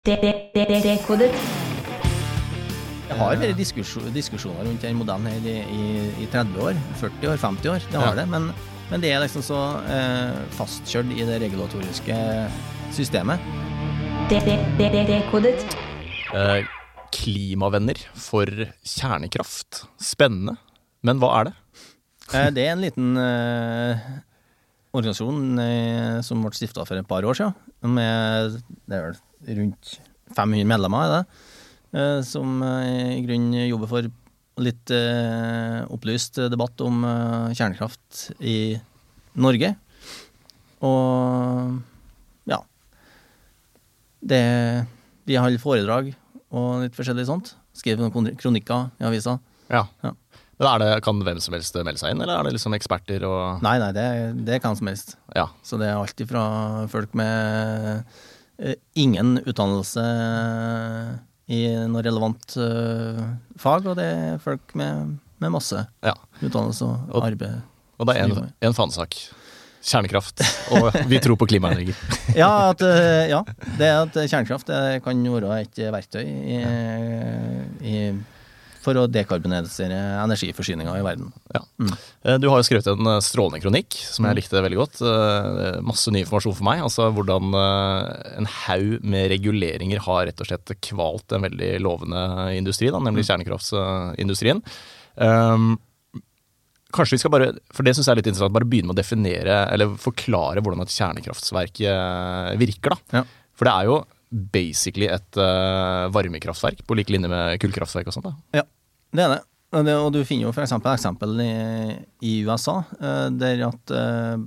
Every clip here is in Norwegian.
Dekodet. Det har vært diskusjoner rundt den modellen her i, i, i 30 år, 40 år, 50 år. Det har Ja. det. Men, men det er liksom så eh, fastkjørt i det regulatoriske systemet. Dekodet. Eh, klimavenner for kjernekraft. Spennende. Men hva er det? Eh, det er en liten eh, organisasjon eh, som ble stifta for et par år siden. Med det er vel rundt 500 medlemmer, er det. Eh, som eh, i grunnen jobber for litt eh, opplyst debatt om kjernekraft i Norge. Og ja. Det De holder foredrag og litt forskjellig sånt. Skriver noen kronikker i avisa. Ja. Ja. Men er det, Kan hvem som helst melde seg inn, eller er det liksom eksperter og Nei, nei, det, det hvem som helst. Ja. Så det er alltid fra folk med ingen utdannelse i noe relevant eh, fag, og det er folk med, med masse ja. utdannelse og, Og- arbeid. Og det er en, en fanesak. Kjernekraft. Og vi tror på klimaendringer. Ja, at, eh, ja, det at kjernekraft det kan være et verktøy i, i, for å dekarbonisere energiforsyninga i verden. Ja. Mm. Du har jo skrevet en eh, strålende kronikk som Mm. jeg likte veldig godt. Eh, Masse ny informasjon for meg. Altså hvordan en haug med reguleringer har rett og slett kvalt en veldig lovende industri, da, nemlig kjernekraftsindustrien. kjernekraftindustrien. Um, Kanskje vi skal bare, for det synes jeg er litt interessant, bare begynne med å definere, eller forklare hvordan et kjernekraftverk virker. da. Ja. For det er jo basically et uh, varmekraftverk, på lik linje med kullkraftverk og sånt. da. Ja, det er det. Og, du finner jo for eksempel i, i USA, uh, der at uh,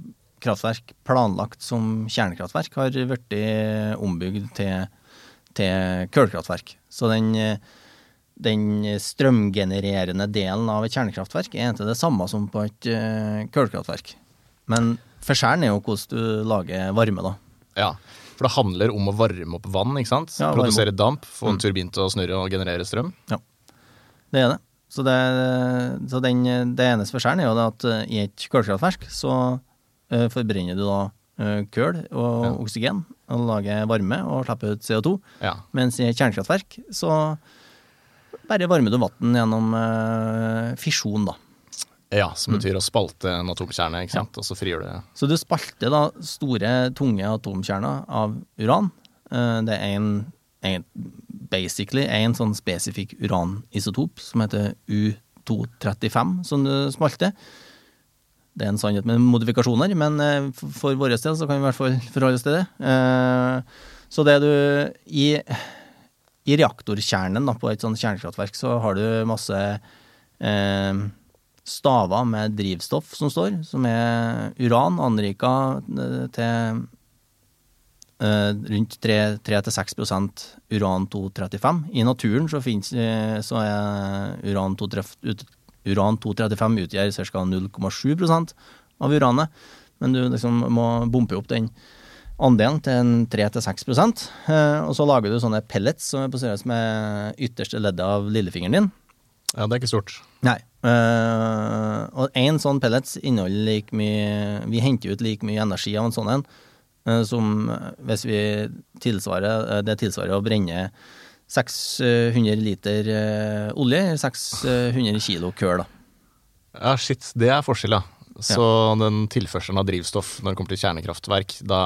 kraftverk planlagt som kjernekraftverk har blitt ombygd til, til kullkraftverk. Så den, den strømgenererende delen av et kjernekraftverk er egentlig det samme som på et kullkraftverk. Men forskjellen er jo hvordan du lager varme, da. Ja, for det handler om å varme opp vann, ikke sant? Ja, Produsere damp, få Mm. en turbin til å snurre og generere strøm. Ja, Det er det. Så, det, så den, det eneste forskjellen er jo det at eh, i et kullkraftverk så uh, forbrenner du da uh, kull og Ja. oksygen og lager varme og slipper ut CO2. Ja. Mens i et kjernekraftverk så bare varmer du vann gjennom uh, fisjon, da. Ja, som betyr å spalte en atomkjerne, ikke sant? Og så frigjør det Så du spalter da store, tunge atomkjerner av uran. Eh, Det er en, en basically en sånn spesifikk uranisotop som heter U235, som du spalter. Det er en sannhet med modifikasjoner, men eh, for- for vår del så kan vi i hvert fall forholde oss til det. Eh, Så det du I, i reaktorkjernen da, på et sånt kjernekraftverk så har du masse eh, staver med drivstoff som står, som er uran anrika eh, til eh, rundt 3-6% uran-235. I naturen så, finnes, eh, så er uran-235 uran-235 utgjør ca. 0,7% av uranet, men du liksom må bumpe opp den andelen til 3-6 eh, og så lager du sånne pellets som er på størrelse med ytterste leddet av lillefingeren din. Ja, det er ikke stort. Nei. Uh, og én sånn pellets inneholder like mye Vi henter ut like mye energi av en sånn en uh, som eh, hvis vi tilsvarer Det tilsvarer å brenne 600 liter olje, 600 kilo køl, da. Ja, shit, det er forskjell, ja. Så den tilførselen av drivstoff når det kommer til kjernekraftverk, da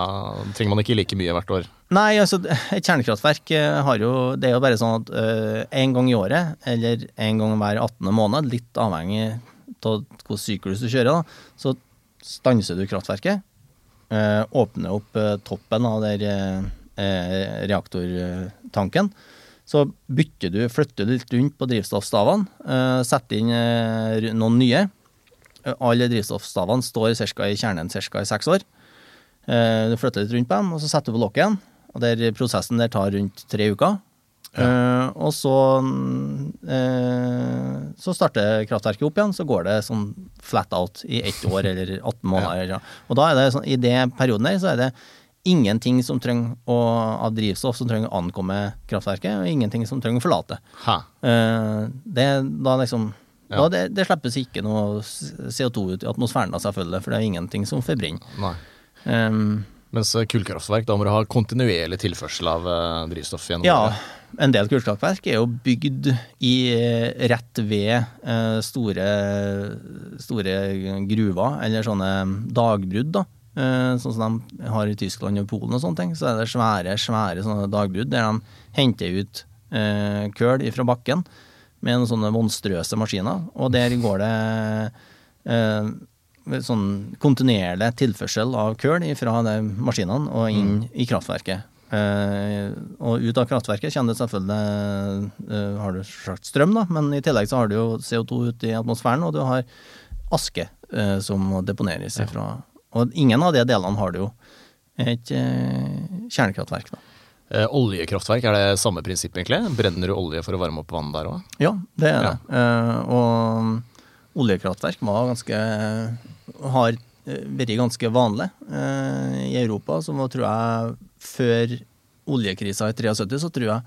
trenger man ikke like mye hvert år. Nei, altså, et kjernekraftverk eh, har jo Det er jo bare sånn at én en gang i året, eller en gang hver 18. måned, litt avhengig av hvilken syklus du kjører, da, så stanser du kraftverket. Uh, åpner opp uh, toppen av der eh, reaktortanken. Så bytter du, flytter du litt rundt på drivstoffstavene, eh, setter inn eh, noen nye. Alle drivstoffstavene står cirka i kjernen ca. i seks år. Eh, Du flytter litt rundt på dem, og så setter du på lokket igjen. Og der Prosessen der tar rundt tre uker. Eh, og så eh, Så starter kraftverket opp igjen, så går det sånn flat out i ett år eller 18 måneder. ja. Og da er det sånn, i den perioden der så er det ingenting som trenger å, av drivstoff som trenger å ankomme kraftverket, og ingenting som trenger å forlate. Ha. Det, da liksom Ja. da det, det slippes ikke noe CO2 ut i atmosfæren, da, selvfølgelig, for det er ingenting som forbrenner. Um, Mens eh, kullkraftverk, da må du ha kontinuerlig tilførsel av uh, drivstoff gjennom Ja, det. en del kullkraftverk er jo bygd i eh, rett ved uh, store, store gruver, eller sånne dagbrudd, da. Sånn som de har i Tyskland og Polen og sånne ting. Så er det svære, svære sånne dagbrudd der de henter ut eh, køl fra bakken med noen sånne monstrøse maskiner, og der går det eh, sånn kontinuerlig tilførsel av køl fra de maskinene og inn i kraftverket. Eh, og ut av kraftverket kommer det selvfølgelig eh, har du sagt strøm, da, men i tillegg så har du jo CO2 ute i atmosfæren, og du har aske eh, som må deponeres ifra. Og ingen av de delene har du jo et eh, kjernekraftverk, da. Eh, oljekraftverk, er det samme prinsipp egentlig? Brenner du olje for å varme opp vann der òg? Ja, det er Ja. det. Eh, og oljekraftverk var ganske har eh, vært ganske vanlig eh, i Europa. Så var, tror jeg før oljekrisa i 73, så tror jeg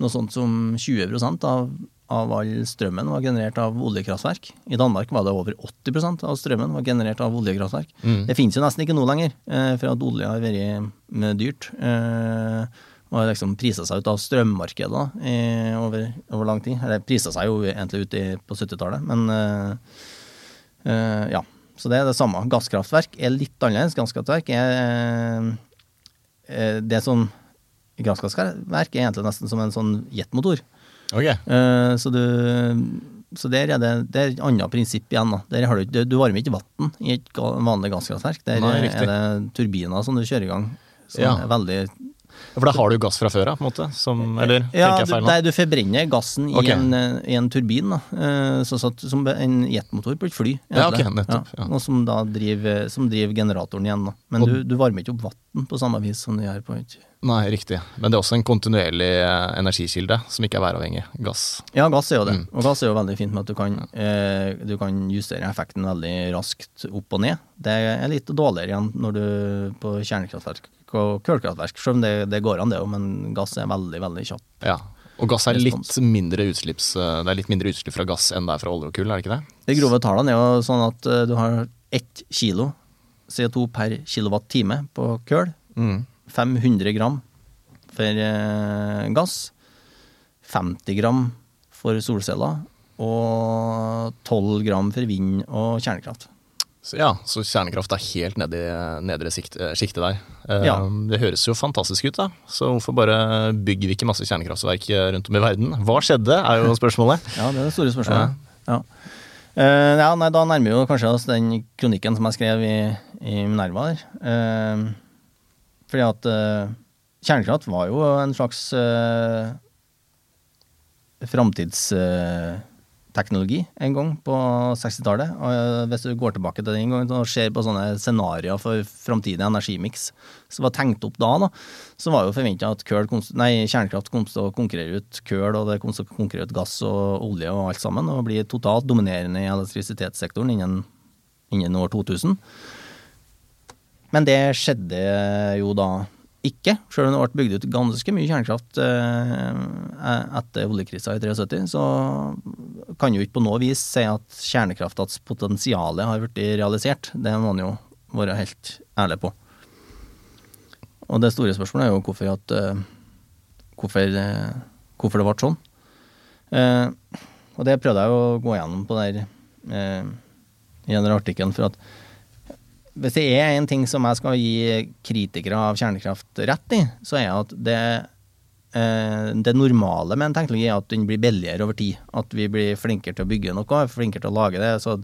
noe sånt som 20 av, av all strømmen var generert av oljekraftverk. I Danmark var det over 80% av strømmen var generert av oljekraftverk. Mm. Det finnes jo nesten ikke nå lenger, eh, for at olje har vært dyrt. Eh, og liksom prisa seg ut av strømmarkedet da, i, over, over lang tid. Eller prisa seg jo egentlig ut i, på 70-tallet, men uh, uh, ja. Så det er det samme. Gasskraftverk er litt annerledes. Gasskraftverk er eh, det som Gasskraftverk er egentlig nesten som en sånn jetmotor. Okay. Så du så der er det, det er et annet prinsipp igjen. Da. Der har du, du varmer ikke vann i et vanlig gasskraftverk. Der Nei, er det turbiner som du kjører i gang. Som Ja. er veldig For da har du gass fra før av, på en måte? Som, eller Ja, tenker jeg feil nå? nei, du forbrenner gassen i, en, eh, i en turbin, da. Eh, Så, så, at- som en jetmotor på et fly. Ja, ok, nettopp, ja. Og som da driver, som driver generatoren igjen. Da. Men Og- du, du varmer ikke opp vann på samme vis som du gjør på et Nei, riktig. Men det er også en kontinuerlig eh, energikilde som ikke er væravhengig. Gass. Ja, gass er jo det. Mm. Og gass er jo veldig fint med at du kan, eh, du kan justere effekten veldig raskt opp og ned. Det er litt dårligere igjen når du på kjernekraftverk og kullkraftverk, selv om det, det går an det òg, men gass er veldig, veldig kjapp. Ja. Og gass er litt mindre utslipps, eh, det er litt mindre utslipp fra gass enn det er fra olje og kull, er det ikke det? De grove tallene er jo sånn at eh, du har ett kilo CO2 per kilowatt-time på kull. Mm. 500 gram for eh, gass. 50 gram for solceller. Og 12 gram for vind og kjernekraft. Så ja, så kjernekraft er helt nede i nedre sikt, eh, sjiktet der. Eh, Ja. Det høres jo fantastisk ut, da. Så hvorfor bare bygger vi ikke masse kjernekraftverk eh, rundt om i verden? Hva skjedde, er jo spørsmålet. Ja, det er det store spørsmålet. Ja. Eh, ja, nei, da nærmer vi jo kanskje oss den kronikken som jeg skrev i, i Minerva der. Eh, fordi at eh, kjernekraft var jo en slags eh, framtidsteknologi en gang på 60-tallet. Og eh, hvis du går tilbake til den gangen og ser på sånne scenarioer for framtidig energimiks som var tenkt opp da, da så var jo forventa at nei, kjernekraft kom til å konkurrere ut kull, og det kom til å konkurrere ut gass og olje og alt sammen, og bli totalt dominerende i elektrisitetssektoren innen, innen år 2000. Men det skjedde jo da ikke, selv om det ble bygd ut ganske mye kjernekraft eh, etter oljekrisa i 73, så kan jo ikke på noe vis si at kjernekraftas potensial har blitt realisert. Det må man jo være helt ærlig på. Og det store spørsmålet er jo hvorfor, at, eh, hvorfor, eh, hvorfor det ble sånn. Eh, og det prøvde jeg å gå gjennom på der eh, i den artikkelen. For at hvis det er en ting som jeg skal gi kritikere av kjernekraft rett i, så er at det, eh, det normale med en teknologi er at den blir billigere over tid. At vi blir flinkere til å bygge noe, flinkere til å lage det. så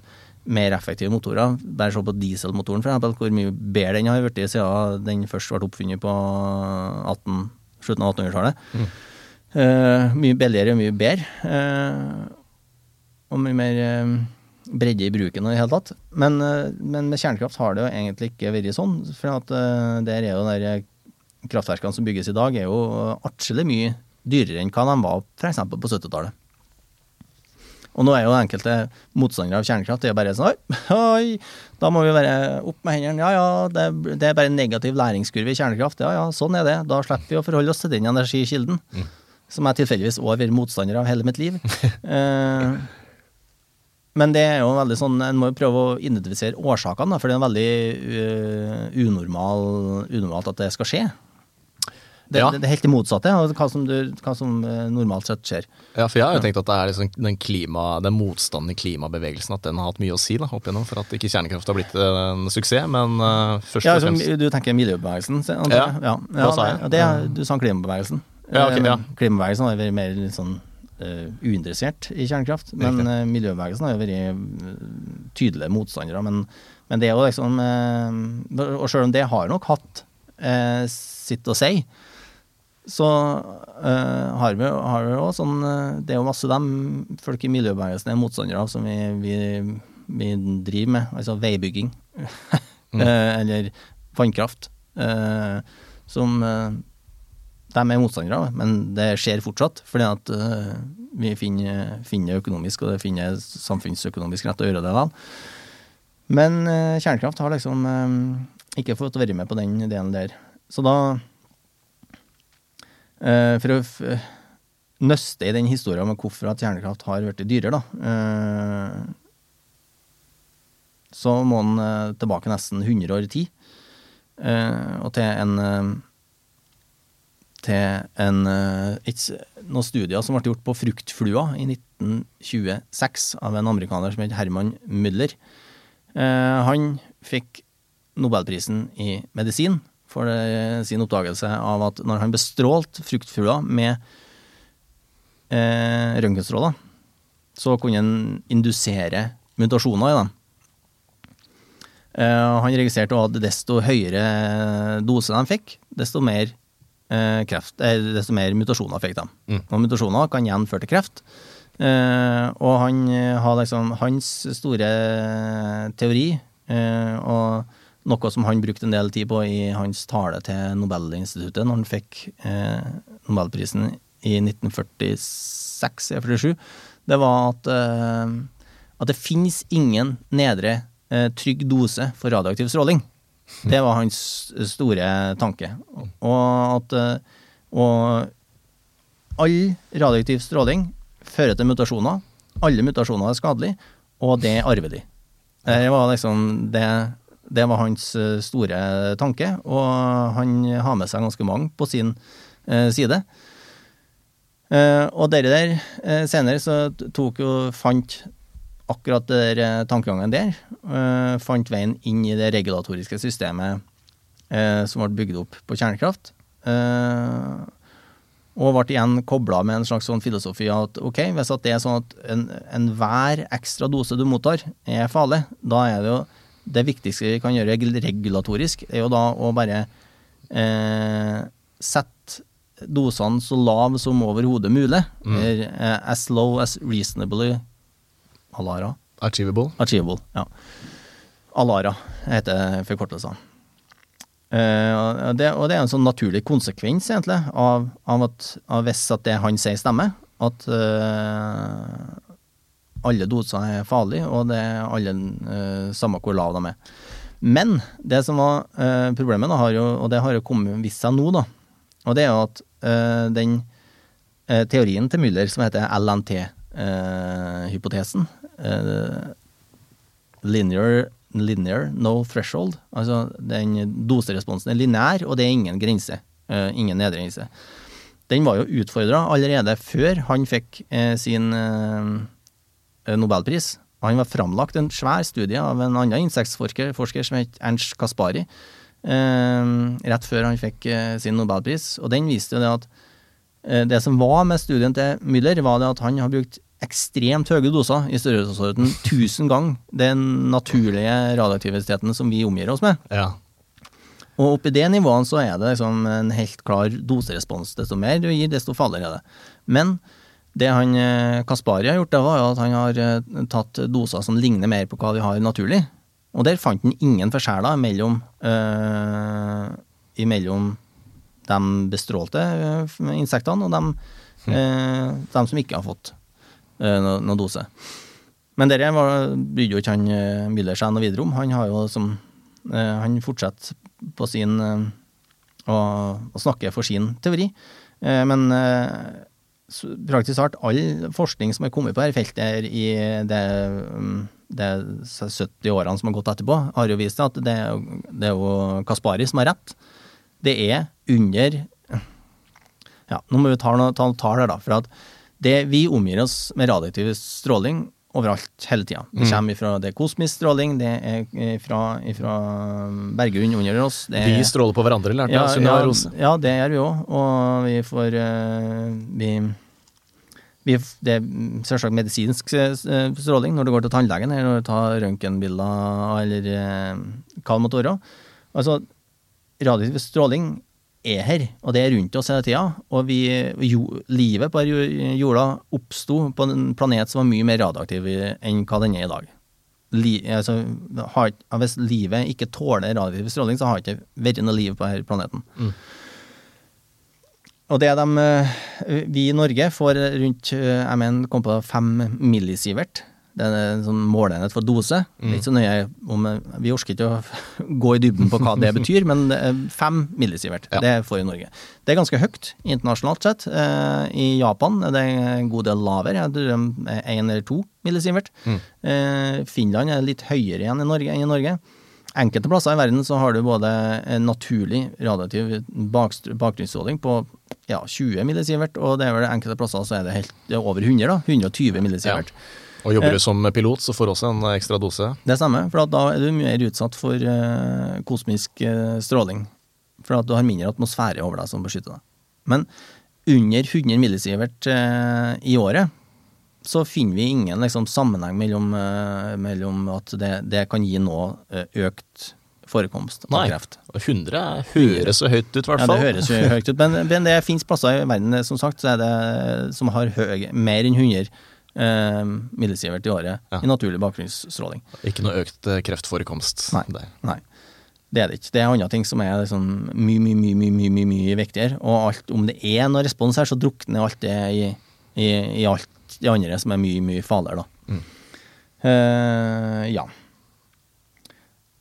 mer effektive motorer. Bare se på dieselmotoren, for eksempel, hvor mye bedre den har blitt siden den først ble oppfunnet på 18, slutten av 1800-tallet. Eh, mye billigere og mye bedre. Uh, og mye mer eh, bredde i bruken i det hele tatt. Men, eh, men med kjernekraft har det jo egentlig ikke vært sånn. For at eh, der er jo der kraftverkene som bygges i dag, er jo atskillig mye dyrere enn hva de var f.eks. på 70-tallet. Og nå er jo enkelte motstandere av kjernekraft det er bare sånn Oi, da må vi være opp med hendene. Ja ja, det, det er bare en negativ læringskurve i kjernekraft. Ja ja, sånn er det. Da slipper vi å forholde oss til den energikilden. Som jeg tilfeldigvis òg har vært motstander av hele mitt liv. eh, Men det er jo veldig sånn, en må jo prøve å identifisere årsakene, for det er veldig uh, unormal, unormalt at det skal skje. Det, Ja. det, det er helt det motsatte av hva som, du, hva som eh, normalt sett skjer. Ja, for jeg har jo tenkt at det er liksom den, klima, den motstanden i klimabevegelsen at den har hatt mye å si da, opp igjennom for at ikke kjernekraft har blitt en suksess. Men uh, først Ja, og fremst du tenker miljøbevegelsen? Ja. Ja. ja. Det, det, du sa klimabevegelsen. Ja, ok, Eh, ja. Klimabevegelsen har vært mer litt sånn eh, uinteressert i kjernekraft, men eh, miljøbevegelsen har jo vært eh, tydelige motstandere. Men, men det er jo liksom uh, Og selv om det har nok hatt sitt å si, så har vi jo sånn Det er jo masse dem folk i miljøbevegelsen er motstandere av, som vi, vi, vi driver med. Altså veibygging. eh, eller vannkraft. Som de er motstandere men det skjer fortsatt. Fordi at eh, vi finner, finner økonomisk, og det finner samfunnsøkonomisk rett å gjøre det vel. Men eh, kjernekraft har liksom eh, ikke fått være med på den delen der. Så da For å nøste i den historien om hvorfor at kjernekraft har blitt dyrere, da, så må eh, tilbake nesten 100 år i tid. Og til en til en, eh, et, noen studier som ble gjort på fruktflua i 1926 av en amerikaner som het Herman Müller. Eh, han fikk Nobelprisen i medisin for det, sin oppdagelse av at når han bestrålte fruktflua med eh, røntgenstråler, så kunne han indusere mutasjoner i dem. Eh, han registrerte at desto høyere dose de fikk, desto mer eh, kreft, eh, desto mer mutasjoner fikk de. Mm. Og mutasjoner kan igjen føre til kreft. Eh, og han eh, har liksom hans store teori, eh, og noe som han brukte en del tid på i hans tale til Nobelinstituttet når han fikk eh, Nobelprisen i 1946-47, det var at, eh, at det finnes ingen nedre eh, trygg dose for radioaktiv stråling. Det var hans store tanke. Og at eh, og all radioaktiv stråling fører til mutasjoner. Alle mutasjoner er skadelige, og det er arvelig. Det var liksom det, det var hans eh, store tanke, og han har med seg ganske mange på sin eh, side. Og dere der, senere så tok jo, fant akkurat det der eh, tankegangen der, eh, fant veien inn i det regulatoriske systemet eh, som ble bygd opp på kjernekraft. Eh, og ble igjen kobla med en slags sånn filosofi at ok, hvis at det er sånn at enhver en ekstra dose du mottar, er farlig, da er det jo det viktigste vi kan gjøre regulatorisk, er jo da å bare eh, sette dosene så lav som overhodet mulig. Eh, as low as reasonably Alara. Achievable. Achievable, ja. Alara heter forkortelsen. Uh, det, og det er en sånn naturlig konsekvens, egentlig, av, av at av hvis at det han sier stemmer. At uh, alle doser er farlige, og det er alle uh, samme hvor lav de er. Men det som var uh, problemet, da, har jo, og det har jo kommet vist seg nå, da, og det er jo at den teorien til Müller som heter LNT-hypotesen, eh, linear, linear no threshold, altså den doseresponsen er lineær, og det er ingen grense, Uh, ingen nedre grense. Den var jo utfordra allerede før han fikk uh, sin nobelpris. Han var framlagt en svær studie av en annen insektforsker forsker som het Ernst Kaspari, rett før han fikk sin nobelpris. Og den viste jo det at det som var med studien til Müller, var det at han har brukt ekstremt høye doser, i størrelsesorden 1000 ganger den naturlige radioaktiviteten som vi omgir oss med. Ja. Og oppi det nivået så er det liksom en helt klar doserespons. Desto mer du gir, desto farligere er det. Men det han eh, Kaspari har gjort, det var at han har eh, tatt doser som ligner mer på hva vi har naturlig. Og der fant han ingen forskjeller mellom, øh, imellom de bestrålte insektene og de, øh, de som ikke har fått noen noe dose. Men dette brydde jo ikke han eh, Müller seg noe videre om. Han har jo som eh, Han fortsetter på sin eh, å, å snakke for sin teori. Eh, men eh, praktisk talt all forskning som er kommet på dette feltet her i det, mm, det 70 årene som har gått etterpå, har jo vist at det, det er jo Kaspari som har rett. Det er under Ja, nå må vi ta noen ta tall her, da. For at det, vi omgir oss med radioaktiv stråling overalt hele tida. Det kommer ifra det kosmisk stråling, det er fra, ifra berggrunn under oss. Det Vi stråler på hverandre, lærte jeg av ja, Rose. ja, det gjør vi òg. Og vi får eh, vi, vi, Det er selvsagt medisinsk eh, stråling når du går til tannlegen eller når du tar røntgenbilder eller eh, hva det måtte være. Altså, radioaktiv stråling er her, og det er rundt oss hele tida. Og vi, jo, livet på jorda oppsto på en planet som var mye mer radioaktiv enn hva den er i dag. Li, altså, har, hvis livet ikke tåler radioaktiv stråling, så har det ikke vært noe liv på denne planeten. Mm. Og det de, eh, vi i Norge får rundt eh, jeg mener, kom på fem millisievert. Det er en sånn måleenhet for dose. Mm. Litt så nøye om Vi orker ikke å gå i dybden på hva det betyr, men fem millisievert. Ja. Det får vi i Norge. Det er ganske høyt internasjonalt sett. Eh, I Japan er det en god del lavere. Er én eller to millisievert. Mm. Finland er litt høyere igjen i Norge enn i Norge. Enkelte plasser i verden så har du både en naturlig radioaktiv bakstr- bakgrunnsstråling på ja, 20 millisievert, og det er vel enkelte plasser så er det helt det er over 100, da. 120 millisievert. Og Eh. jobber du som pilot, så får du også en ekstra dose. Det stemmer, for da er du mer utsatt for eh, kosmisk eh, stråling. For at du har mindre atmosfære over deg som beskytter deg. Men under 100 millisievert eh, i året, så finner vi ingen liksom, sammenheng mellom, eh, mellom at det, det kan gi nå eh, økt forekomst av Nei. kreft. Nei, 100 høres så høyt ut, i hvert Ja, det høres jo høyt ut, men, men det finnes plasser i verden som sagt, så det, som har høy, mer enn 100 eh, millisievert i året Ja. i naturlig bakgrunnsstråling. Ikke noe økt eh, kreftforekomst Nei. der. Nei, det er det ikke. Det er andre ting som er liksom mye, mye, mye, mye, mye, mye, mye viktigere. Og alt, om det er noe respons her, så drukner alt det i, i, i alt det andre som er mye, mye farligere, da. Eh, ja.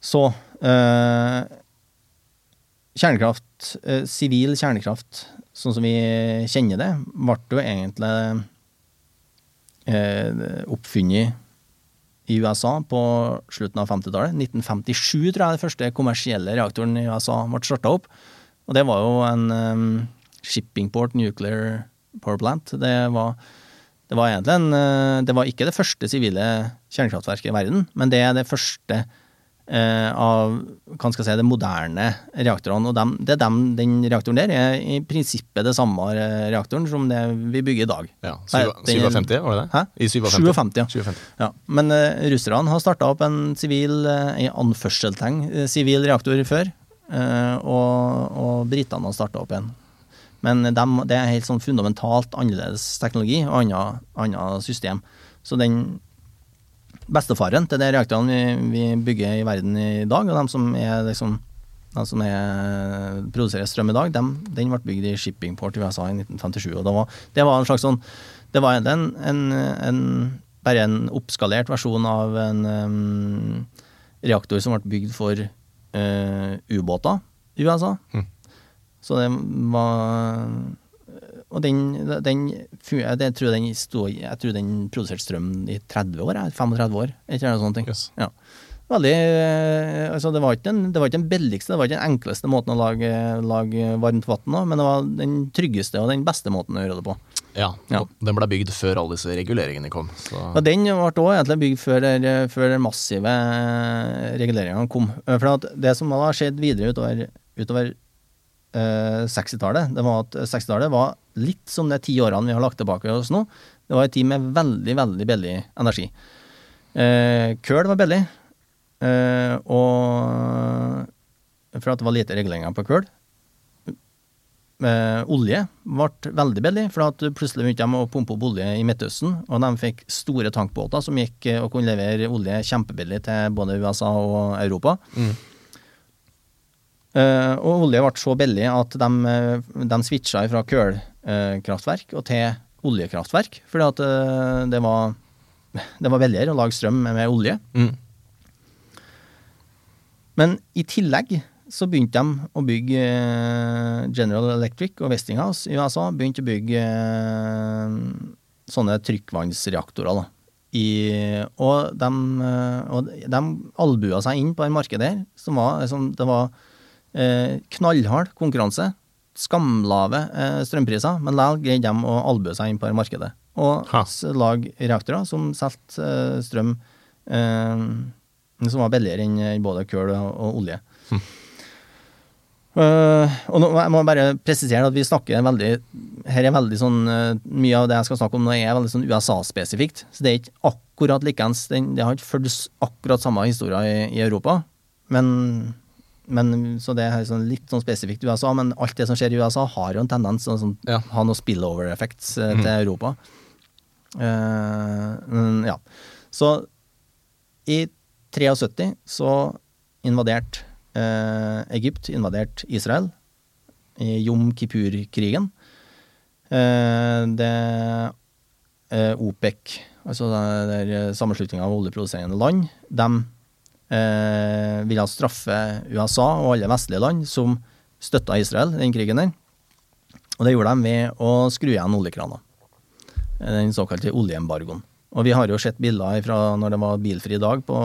Så eh, Kjernekraft, eh, sivil kjernekraft, sånn som vi kjenner det, ble jo egentlig oppfunnet i USA på slutten av 50-tallet. 1957 tror jeg den første kommersielle reaktoren i USA ble starta opp. Og det var jo en um, Shippingport Nuclear Power Plant. Det var, det var egentlig en eh, Det var ikke det første sivile kjernekraftverket i verden, men det er det første eh, av hva skal jeg si, de moderne reaktorene. Og dem, det er dem, den reaktoren der er i prinsippet det samme eh, reaktoren som det vi bygger i dag. Ja, Nei, den- 57, var det det? Hæ? I 57. 57, ja. 57. Ja, men uh, russerne har starta opp en sivil, uh, i anførselstegn, eh, sivil reaktor før. eh, og, og britene har starta opp en. Men dem, det er helt sånn fundamentalt annerledes teknologi og annet system. Så den bestefaren til de reaktorene vi, vi bygger i verden i dag, og de som er liksom de som er, produserer strøm i dag, dem, den ble bygd i Shippingport i USA i 1957. og Det var, det var en slags sånn Det var en, en, en, bare en oppskalert versjon av en um, reaktor som ble bygd for uh, ubåter i USA. Mm. Så det var Og den, den jeg, tror den sto, jeg tror den produserte strøm i 30 år, 35 år, ikke noe sånt. Yes. Ja. Veldig eh, Altså, det var ikke den, det var ikke den billigste, det var ikke den enkleste måten å lage, lage varmt vann på, men det var den tryggeste og den beste måten å gjøre det på. Ja, Ja. Den ble bygd før alle disse reguleringene kom. Så. Og den ble også egentlig bygd før, der- før de massive reguleringene kom. Eh, For det som har skjedd videre utover, utover eh, 60-tallet, det var at 60-tallet var litt som de ti årene vi har lagt tilbake oss nå. Det var en tid med veldig, veldig billig energi. Eh, Køl var billig, eh, og for at det var lite reguleringer på køl. Eh, olje ble veldig billig, for at plutselig begynte de å pumpe opp olje i Midtøsten, og de fikk store tankbåter som gikk eh, og kunne levere olje kjempebillig til både USA og Europa. Mm. Eh, og olje ble så billig at de, eh, de switcha fra kullkraftverk og til oljekraftverk, fordi at eh, det var det var billigere å lage strøm med, olje. Mm. Men i tillegg så begynte de å bygge General Electric og Westinghouse i USA begynte å bygge sånne trykkvannsreaktorer. da. I, og de, og de albua seg inn på det markedet her, som var, som det var knallhard konkurranse. Skamlave eh, strømpriser, men likevel greide de å albue seg inn på markedet. Og Ha. lage reaktorer som solgte eh, strøm eh, som var billigere enn både kull og, olje. Uh, og nå, jeg må bare presisere at vi snakker veldig Her er veldig sånn uh, Mye av det jeg skal snakke om nå, er veldig sånn USA-spesifikt. Så det er ikke akkurat likeens. Det har ikke fulgt akkurat samme historie i, i Europa. Men, men Så det er sånn litt sånn spesifikt USA. Men alt det som skjer i USA, har jo en tendens til å sånn, Ja. ha noen spillover-effekts eh, til Europa. Uh, ja. Så i 73 så invaderte uh, Egypt invaderte Israel i Jom Kippur-krigen. Uh, det OPEC, altså sammenslutninga av oljeproduserende land, de eh, ville straffe USA og alle vestlige land som støtta Israel i den krigen der. Og det gjorde de ved å skru igjen oljekrana. Den såkalte oljeembargoen. Og vi har jo sett bilder fra når det var bilfri dag på,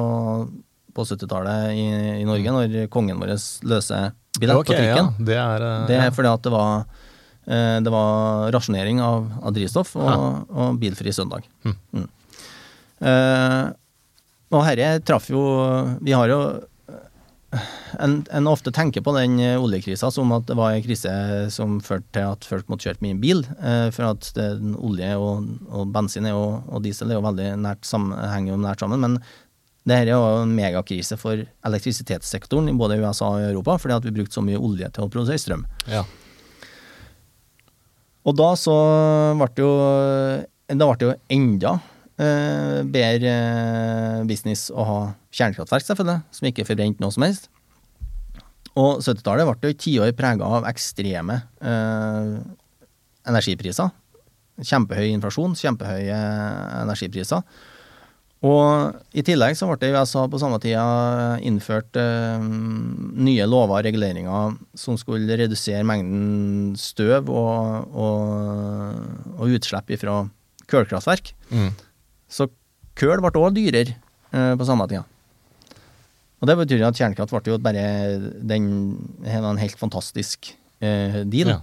på 70-tallet i, i Norge, når kongen vår løser billett okay, på trikken. Ja, det er, eh, Det er fordi at det var, eh, det var rasjonering av, av drivstoff og, og bilfri søndag. Hm. Mm. Eh, og herre traff jo Vi har jo en, en ofte tenker på den eh, oljekrisa som at det var en krise som førte til at folk måtte kjøre mye bil. eh, For at det, olje og, og bensin og, og diesel er jo veldig nært sammen, henger jo nært sammen. Men det her er jo en megakrise for elektrisitetssektoren i både USA og Europa, fordi at vi brukte så mye olje til å produsere strøm. Ja. Og da så ble det jo Da ble det jo enda eh, bedre eh, business å ha kjernekraftverk, selvfølgelig, som ikke forbrente noe som helst. Og 70-tallet ble jo et tiår prega av ekstreme eh, energipriser. Kjempehøy inflasjon, kjempehøye energipriser. Og i tillegg så ble det i USA på samme tida innført eh, nye lover og reguleringer som skulle redusere mengden støv og, og, og utslipp fra kullkraftverk. Mm. Så kull ble òg dyrere eh, på samme tida. Og det betyr at kjernekraft ble jo bare den, en helt fantastisk eh, deal. Ja.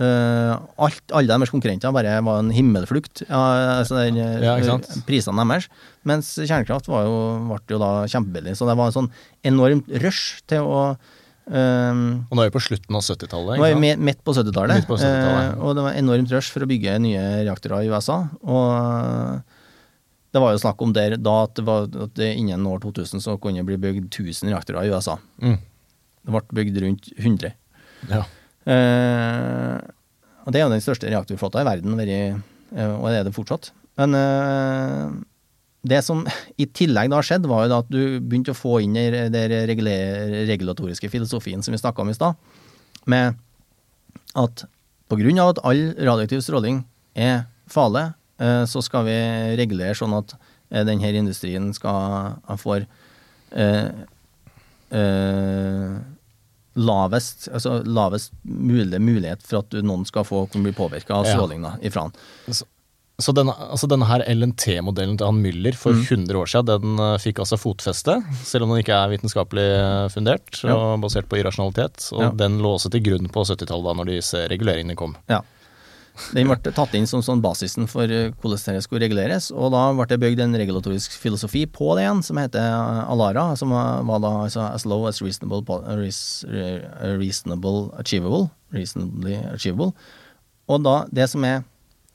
Uh, alt, alle deres konkurrenter bare var en himmelflukt. Ja, altså eh, Ja. Prisene deres. Mens kjernekraft var jo, ble jo da kjempebillig. Så det var en sånn enormt rush til å eh, Og nå er vi på slutten av 70-tallet. det var ikke jo midt på 70-tallet, 70-tallet. eh, og det var enormt rush for å bygge nye reaktorer i USA. Og det var jo snakk om der da at, det var, at det innen år 2000 så kunne det bli bygd 1000 reaktorer i USA. Mm. Det ble bygd rundt 100. Ja. Eh, og det er jo den største reaktorflåta i verden, og det er det fortsatt. Men eh, det som i tillegg da skjedde, var jo da at du begynte å få inn den der regulatoriske filosofien som vi snakka om i stad, med at på grunn av at all radioaktiv stråling er farlig, så skal vi regulere sånn at eh, denne industrien skal få eh, eh, lavest, altså lavest mulig mulighet for at noen skal få kunne bli påvirka av stråling ja. ifra den. Så, så denne, altså denne her LNT-modellen til han Müller for Mm. 100 år siden, den eh, fikk altså fotfeste, selv om den ikke er vitenskapelig eh, fundert Ja. og basert på irrasjonalitet. Og Ja. den lå også til grunn på 70-tallet, da når disse reguleringene kom. Ja. Den ble tatt inn som sånn basisen for eh, hvordan det skulle reguleres, og da ble det bygd en regulatorisk filosofi på det igjen, som heter eh, Alara, som var da altså as low as reasonable, reasonable achievable. Reasonably achievable. Og da, det som er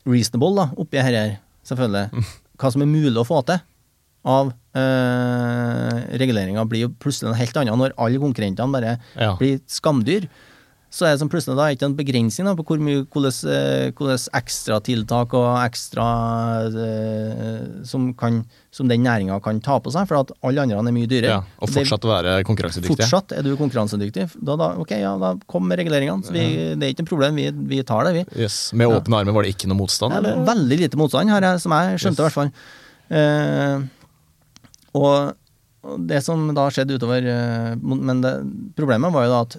reasonable da, oppi her, selvfølgelig, hva som er mulig å få til av øh, reguleringa, blir jo plutselig noe helt annet når alle konkurrentene bare Ja. blir skamdyr. Så er det som plutselig da ikke en begrensning på hvor mye hvordan, eh, hvordan ekstratiltak og ekstra eh, som, kan, som den næringa kan ta på seg, for at alle andre er mye dyrere. Ja, og Det- å være konkurransedyktig. Fortsatt er du konkurransedyktig. Da, da, ok, ja, da kom med reguleringene. Så vi, det er ikke noe problem, vi, vi tar det, vi. Yes. Med åpne armer var det ikke noe motstand? Det er eller? veldig lite motstand her, som jeg skjønte i Yes. hvert fall. Eh, og, og det som da skjedde utover eh, Men det, problemet var jo da at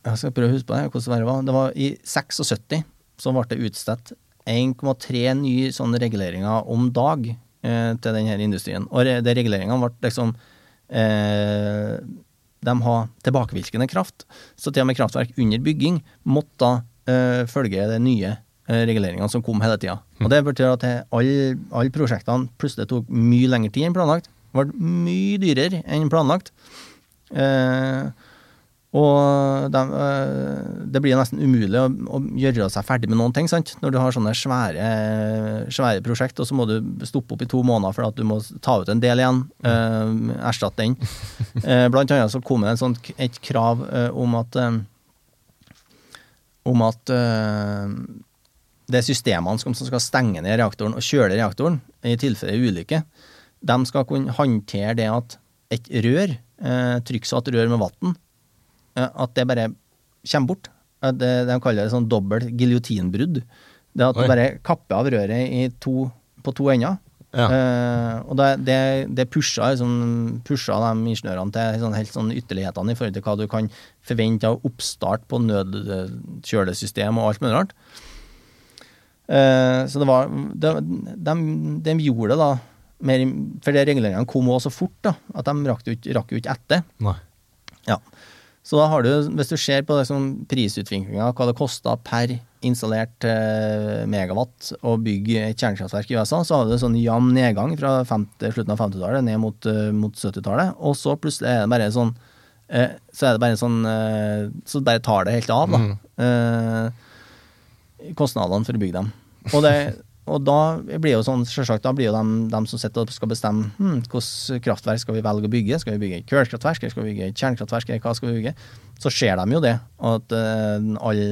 Jeg skal prøve å huske på det, hvordan det var. Det var i 76 så ble det utstedt 1,3 nye sånne reguleringer om dag eh, til denne industrien. Og de reguleringene ble liksom eh, De har tilbakevirkende kraft, så til og med kraftverk under bygging måtte eh, følge de nye eh, reguleringene som kom hele tida. Og det betyr at alle all prosjektene plutselig tok mye lengre tid enn planlagt. Ble mye dyrere enn planlagt. Eh, og de, eh, det blir nesten umulig å, å gjøre seg ferdig med noen ting, sant? når du har sånne svære, svære prosjekt, og så må du stoppe opp i to måneder for at du må ta ut en del igjen, eh, erstatte den. Eh, blant annet så kom det en sånn, et krav eh, om at eh, om at det er systemene som skal stenge ned reaktoren og kjøle reaktoren i tilfelle ulykke, de skal kunne håndtere det at et rør, trykksatt rør med vann, at det bare kommer bort. Det, de kaller det sånn dobbelt giljotinbrudd. Det at Oi. du bare kapper av røret i to, på to ender. Ja. Uh, og det, det, det pusha, liksom, pusha de ingeniørene til sånn, helt sånn ytterlighetene i forhold til hva du kan forvente av oppstart på nødkjølesystem og alt mulig rart. Uh, så det var de, de, de gjorde det da mer, For de reguleringene kom også så fort da, at de rakk jo ikke etter. Nei. Så da har du, hvis du ser på liksom prisutviklinga, hva det kosta per installert eh, megawatt å bygge et kjernekraftverk i USA, så har du sånn jevn nedgang fra 50, slutten av 50-tallet ned mot, eh, mot 70-tallet. Og så plutselig er det bare sånn eh, Så er det bare sånn Så bare tar det helt av, da. Mm. kostnadene for å bygge dem. Og, det, og da blir jo sånn, selvsagt, da blir jo de, de som sitter og skal bestemme hmm, hvilket kraftverk skal vi velge å bygge. Skal vi bygge et kullkraftverk, skal vi bygge et kjernekraftverk, hva skal vi bygge? Så ser de jo det, at uh, all,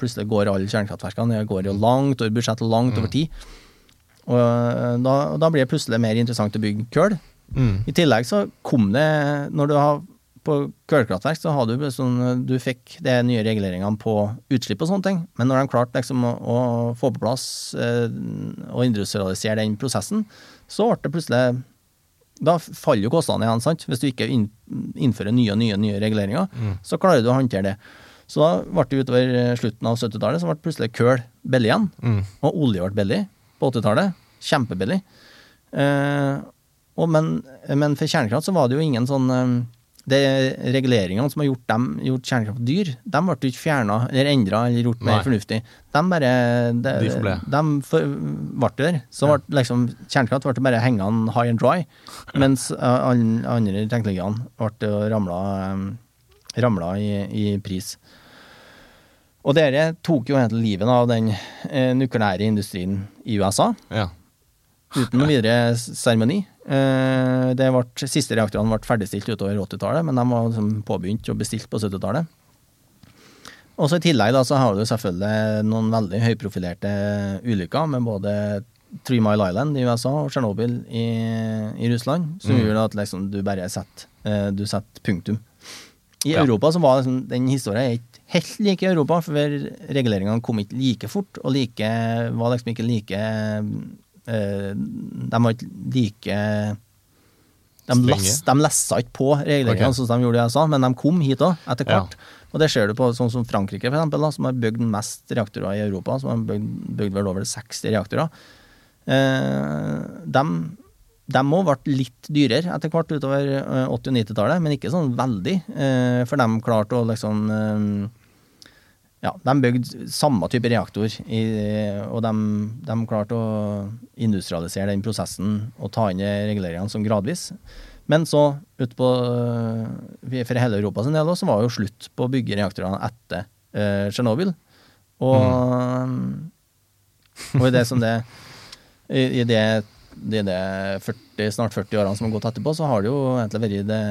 plutselig går alle kjernekraftverkene går jo langt over budsjett langt langt over tid. Og eh, da, da blir det plutselig mer interessant å bygge kull. Mm. I tillegg så kom det, når du har på kullkraftverk, så hadde du sånn, du fikk de nye reguleringene på utslipp og sånne ting, men når de klarte liksom å, å få på plass eh, og industrialisere den prosessen, så ble det plutselig da faller jo kostnadene igjen, sant? Hvis du ikke inn, innfører nye og nye, nye reguleringer, så klarer du å håndtere det. Så da ble det utover slutten av 70-tallet, så ble plutselig kull billig igjen. Mm. Og olje ble billig på 80-tallet. Kjempebillig. Eh, og men, men for kjernekraft så var det jo ingen sånn eh, Det reguleringene som har gjort, dem, gjort kjernekraft dyr, de ble ikke fjerna eller endra eller gjort mer Nei. fornuftig. De bare De, De forble. de for, ble der. Så ble liksom kjernekraft ble bare hengende high and dry, mens eh, andre teknologiene ble jo ramla, eh, ramla i, i pris. Og dere tok jo egentlig livet av den eh, nukleære industrien i USA, Ja. Uten noen videre seremoni. Eh, siste reaktorene ble ferdigstilt utover 80-tallet, men de var liksom påbegynt og bestilt på 70-tallet. Og så I tillegg da, så har du selvfølgelig noen veldig høyprofilerte ulykker med både Three Mile Island i USA og Tsjernobyl i, i Russland, som Mm. gjør at liksom, du bare setter, eh, du setter punktum. I Ja. Europa så var liksom, den historien ikke helt like i Europa, for reguleringene kom ikke like fort, og like, var liksom ikke like De var ikke like de, Strenge. de lessa ikke på reglene, okay. som de gjorde i USA, men de kom hit òg, etter Ja. hvert. Og det ser du på sånn som Frankrike, for eksempel, da, som har bygd mest reaktorer i Europa, som har bygd, bygd vel over 60 reaktorer. Eh, de òg ble litt dyrere etter hvert utover eh, 80- og 90-tallet, men ikke sånn veldig. eh, For de klarte å liksom eh, Ja, de bygde samme type reaktor, i, og de, de klarte å industrialisere den prosessen og ta inn reguleringene som gradvis. Men så, ut på, eh, for hele Europa sin del, så var det jo slutt på å bygge reaktorene etter eh, Tsjernobyl. Og, og i det som det i, i det, det, det 40, snart 40 årene som har gått etterpå, så har det jo egentlig vært det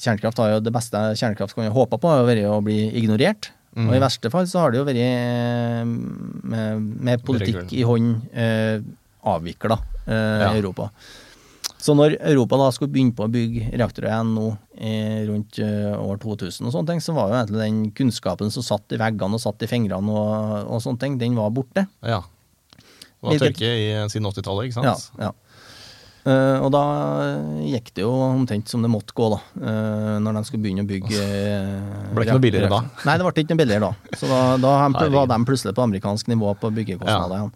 Kjernekraft har jo det beste kjernekraft kan håpe på, har vært å bli ignorert. Og i verste fall så har det jo vært eh, med, med politikk i hånd eh, avvikla eh, Ja. Europa. Så når Europa da skulle begynne på å bygge reaktorer igjen nå eh, rundt eh, år 2000, og sånne ting, så var jo egentlig den kunnskapen som satt i veggene og satt i fingrene, og, og sånne ting, den var borte. ja. Det var tørke i, siden 80-tallet, ikke sant? Ja, ja. Eh, og da gikk det jo omtrent som det måtte gå, da. Uh, når de skulle begynne å bygge uh, Ble ikke noe billigere da? Nei, det ble ikke noe billigere da. Så da, da var de plutselig på amerikansk nivå på byggekostnader igjen.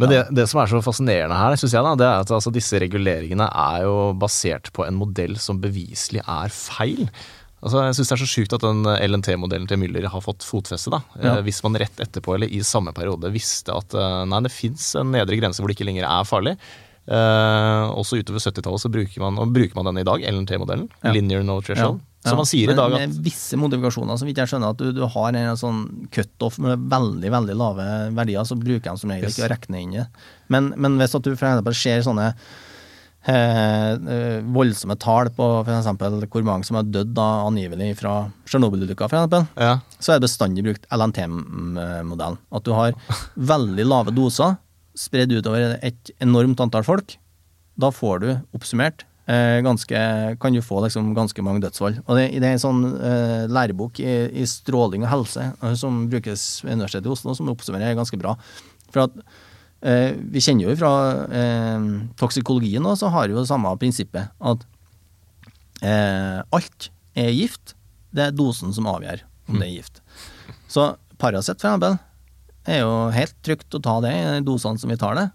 Men det, det som er så fascinerende her, synes jeg da, det er at altså, disse reguleringene er jo basert på en modell som beviselig er feil. Altså, jeg synes det er så sjukt at den LNT-modellen til Müller har fått fotfeste. da. Ja. Hvis man rett etterpå eller i samme periode visste at nei, det fins en nedre grense hvor det ikke lenger er farlig. Eh, også utover 70-tallet så bruker man, bruker man den i dag, LNT-modellen. Ja. Linear no threshold. Ja. Så man sier i dag at Med visse modifikasjoner, så vidt jeg skjønner, at du, du har en sånn cutoff med veldig veldig lave verdier, så bruker de som regel Yes. ikke å regne inn det. Men, men hvis at du for eksempel ser sånne eh, eh, voldsomme tall på eksempel hvor mange som har dødd angivelig fra Tsjernobyl-ulykka, ja, så er det bestandig brukt LNT-modellen. At du har veldig lave doser spredd utover et enormt antall folk. Da får du oppsummert eh, ganske, kan du få liksom ganske mange dødsfall. Og det, det er en sånn eh, lærebok i, i stråling og helse eh, som brukes ved Universitetet i Oslo, som oppsummerer ganske bra. For at eh, Vi kjenner jo fra eh, toksikologien også, så har jo det samme prinsippet. At eh, alt er gift. Det er dosen som avgjør om det er gift. Så Paracet, for eksempel, er jo helt trygt å ta det i dosene som vi tar det.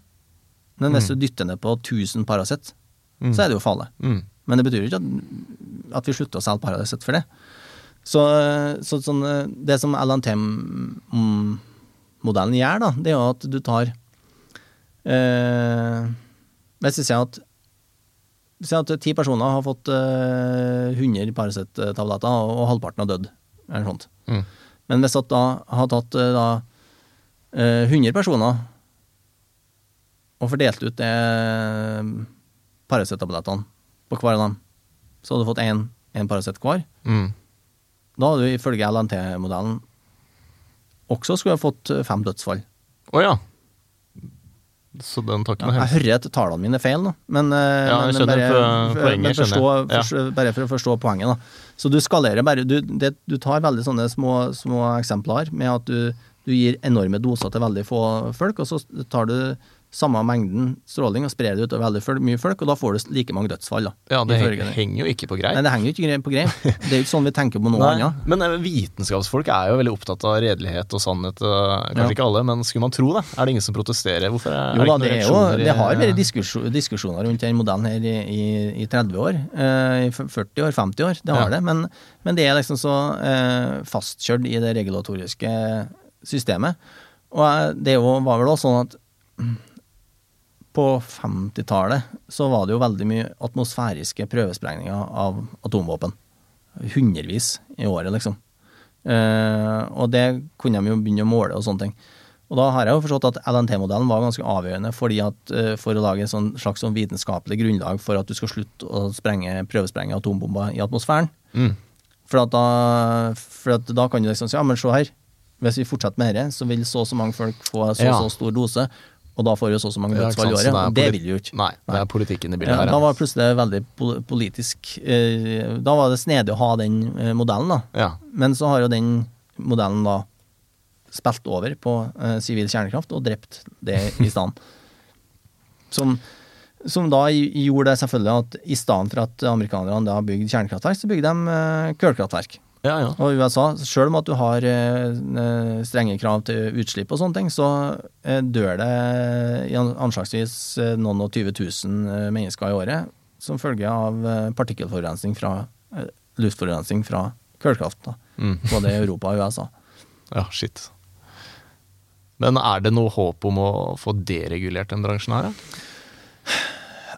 Men hvis du dytter ned på 1000 Paracet, så er det jo farlig. mm, Men det betyr ikke at, at vi slutter å selge Paracet for det. Så, så sånn, det som LNTM-modellen gjør, da, det er jo at du tar eh, Hvis vi sier at Si at ti personer har fått eh, 100 Paracet-tabletter, og, og halvparten har dødd. Eller sånt. mm, Men hvis at da har tatt eh, da, eh, 100 personer og fordelt ut det Paracet-tablettene på hver av dem, så hadde du fått én Paracet hver. mm. Da hadde du ifølge LNT-modellen også skulle ha fått eh, fem dødsfall. Å ja. Så den tar ikke Ja, noe jeg hører at tallene mine er feil nå, men, eh, Ja, men, bare, po- poenget, men forstå. Ja. bare for å forstå poenget. da. Så du skalerer bare Du, det, du tar veldig sånne små, små eksempler med at du, du gir enorme doser til veldig få folk, og så tar du samme mengden stråling og sprer det ut over veldig mye folk, og da får du like mange dødsfall. da. Ja, det henger jo ikke på greip. Nei, det henger jo ikke på greip. Det er jo ikke sånn vi tenker på noe annet. Men eh, vitenskapsfolk er jo veldig opptatt av redelighet og sannhet. eh, Kanskje Ja. ikke alle, men skulle man tro det? Er det ingen som protesterer? Hvorfor er, Jo da, det er jo, det har vært diskusjon, diskusjoner rundt den modellen her i, i, i 30 år. Eh, I f- 40 år, 50 år. Det har Ja. det. Men, men det er liksom så eh, fastkjørt i det regulatoriske systemet. Og det var vel også sånn at på 50-tallet så var det jo veldig mye atmosfæriske prøvesprengninger av atomvåpen. Hundrevis i året, liksom. Eh, og det kunne de jo begynne å måle og sånne ting. Og da har jeg jo forstått at LNT-modellen var ganske avgjørende fordi at, eh, for å lage et sånn, slags sånn vitenskapelig grunnlag for at du skal slutte å sprenge, prøvesprenge atombomber i atmosfæren. Mm. For, at da, for at da kan du liksom si ja, men se her, hvis vi fortsetter med dette, så vil så og så mange folk få så og Ja. så stor dose, og da får vi så og så mange Ja, dødsfall i året. Og det vil vi jo ikke. Nei, det er politikken i bildet Ja, her. da var det plutselig veldig politisk eh, Da var det snedig å ha den eh, modellen, da. ja. Men så har jo den modellen da spilt over på eh, sivil kjernekraft og drept det i stedet. Som, som da gjorde det selvfølgelig at i stedet for at amerikanerne da bygde kjernekraftverk, så bygde de eh, kullkraftverk. Ja, ja. Og USA, selv om at du har eh, strenge krav til utslipp og sånne ting, så eh, dør det anslagsvis eh, noen og 20 000 eh, mennesker i året som følge av partikkelforurensning fra luftforurensning fra kullkraft. Mm. Både i Europa og USA. ja, shit. Men er det noe håp om å få deregulert den bransjen her? Ja?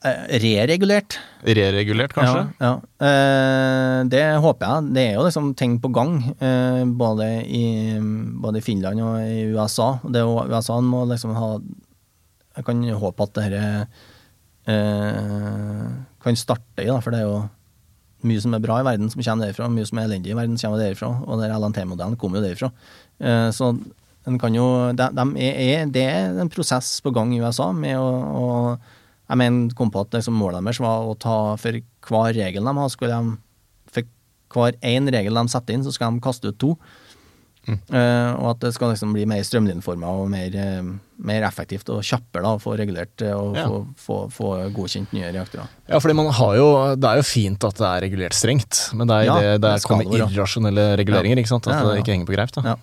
Eh, Reregulert. Reregulert, kanskje? Ja, ja. Eh, det håper jeg. Det er jo liksom ting på gang, eh, både, i, både i Finland og i USA. Det er jo, USA må liksom ha Jeg kan håpe at dette eh, kan starte i, da, for det er jo mye som er bra i verden som kommer derifra, mye som er elendig i verden som kommer derifra, og der LNT-modellen kommer jo derifra. Eh, så en kan jo de, de er, er, Det er en prosess på gang i USA med å, å Jeg mener kom på at liksom målet deres var å ta for hver regel de har, skulle de for hver én regel de setter inn, så skal de kaste ut to. Eh, og at det skal liksom bli mer strømlinjeforma og mer, uh, mer effektivt og kjappere da, å få regulert eh, og Ja. få, få, få godkjent nye reaktorer. Ja, fordi man har jo, Det er jo fint at det er regulert strengt, men det er Ja, det, det det kommer irrasjonelle reguleringer. ikke sant? At ja. det ikke henger på greip. da.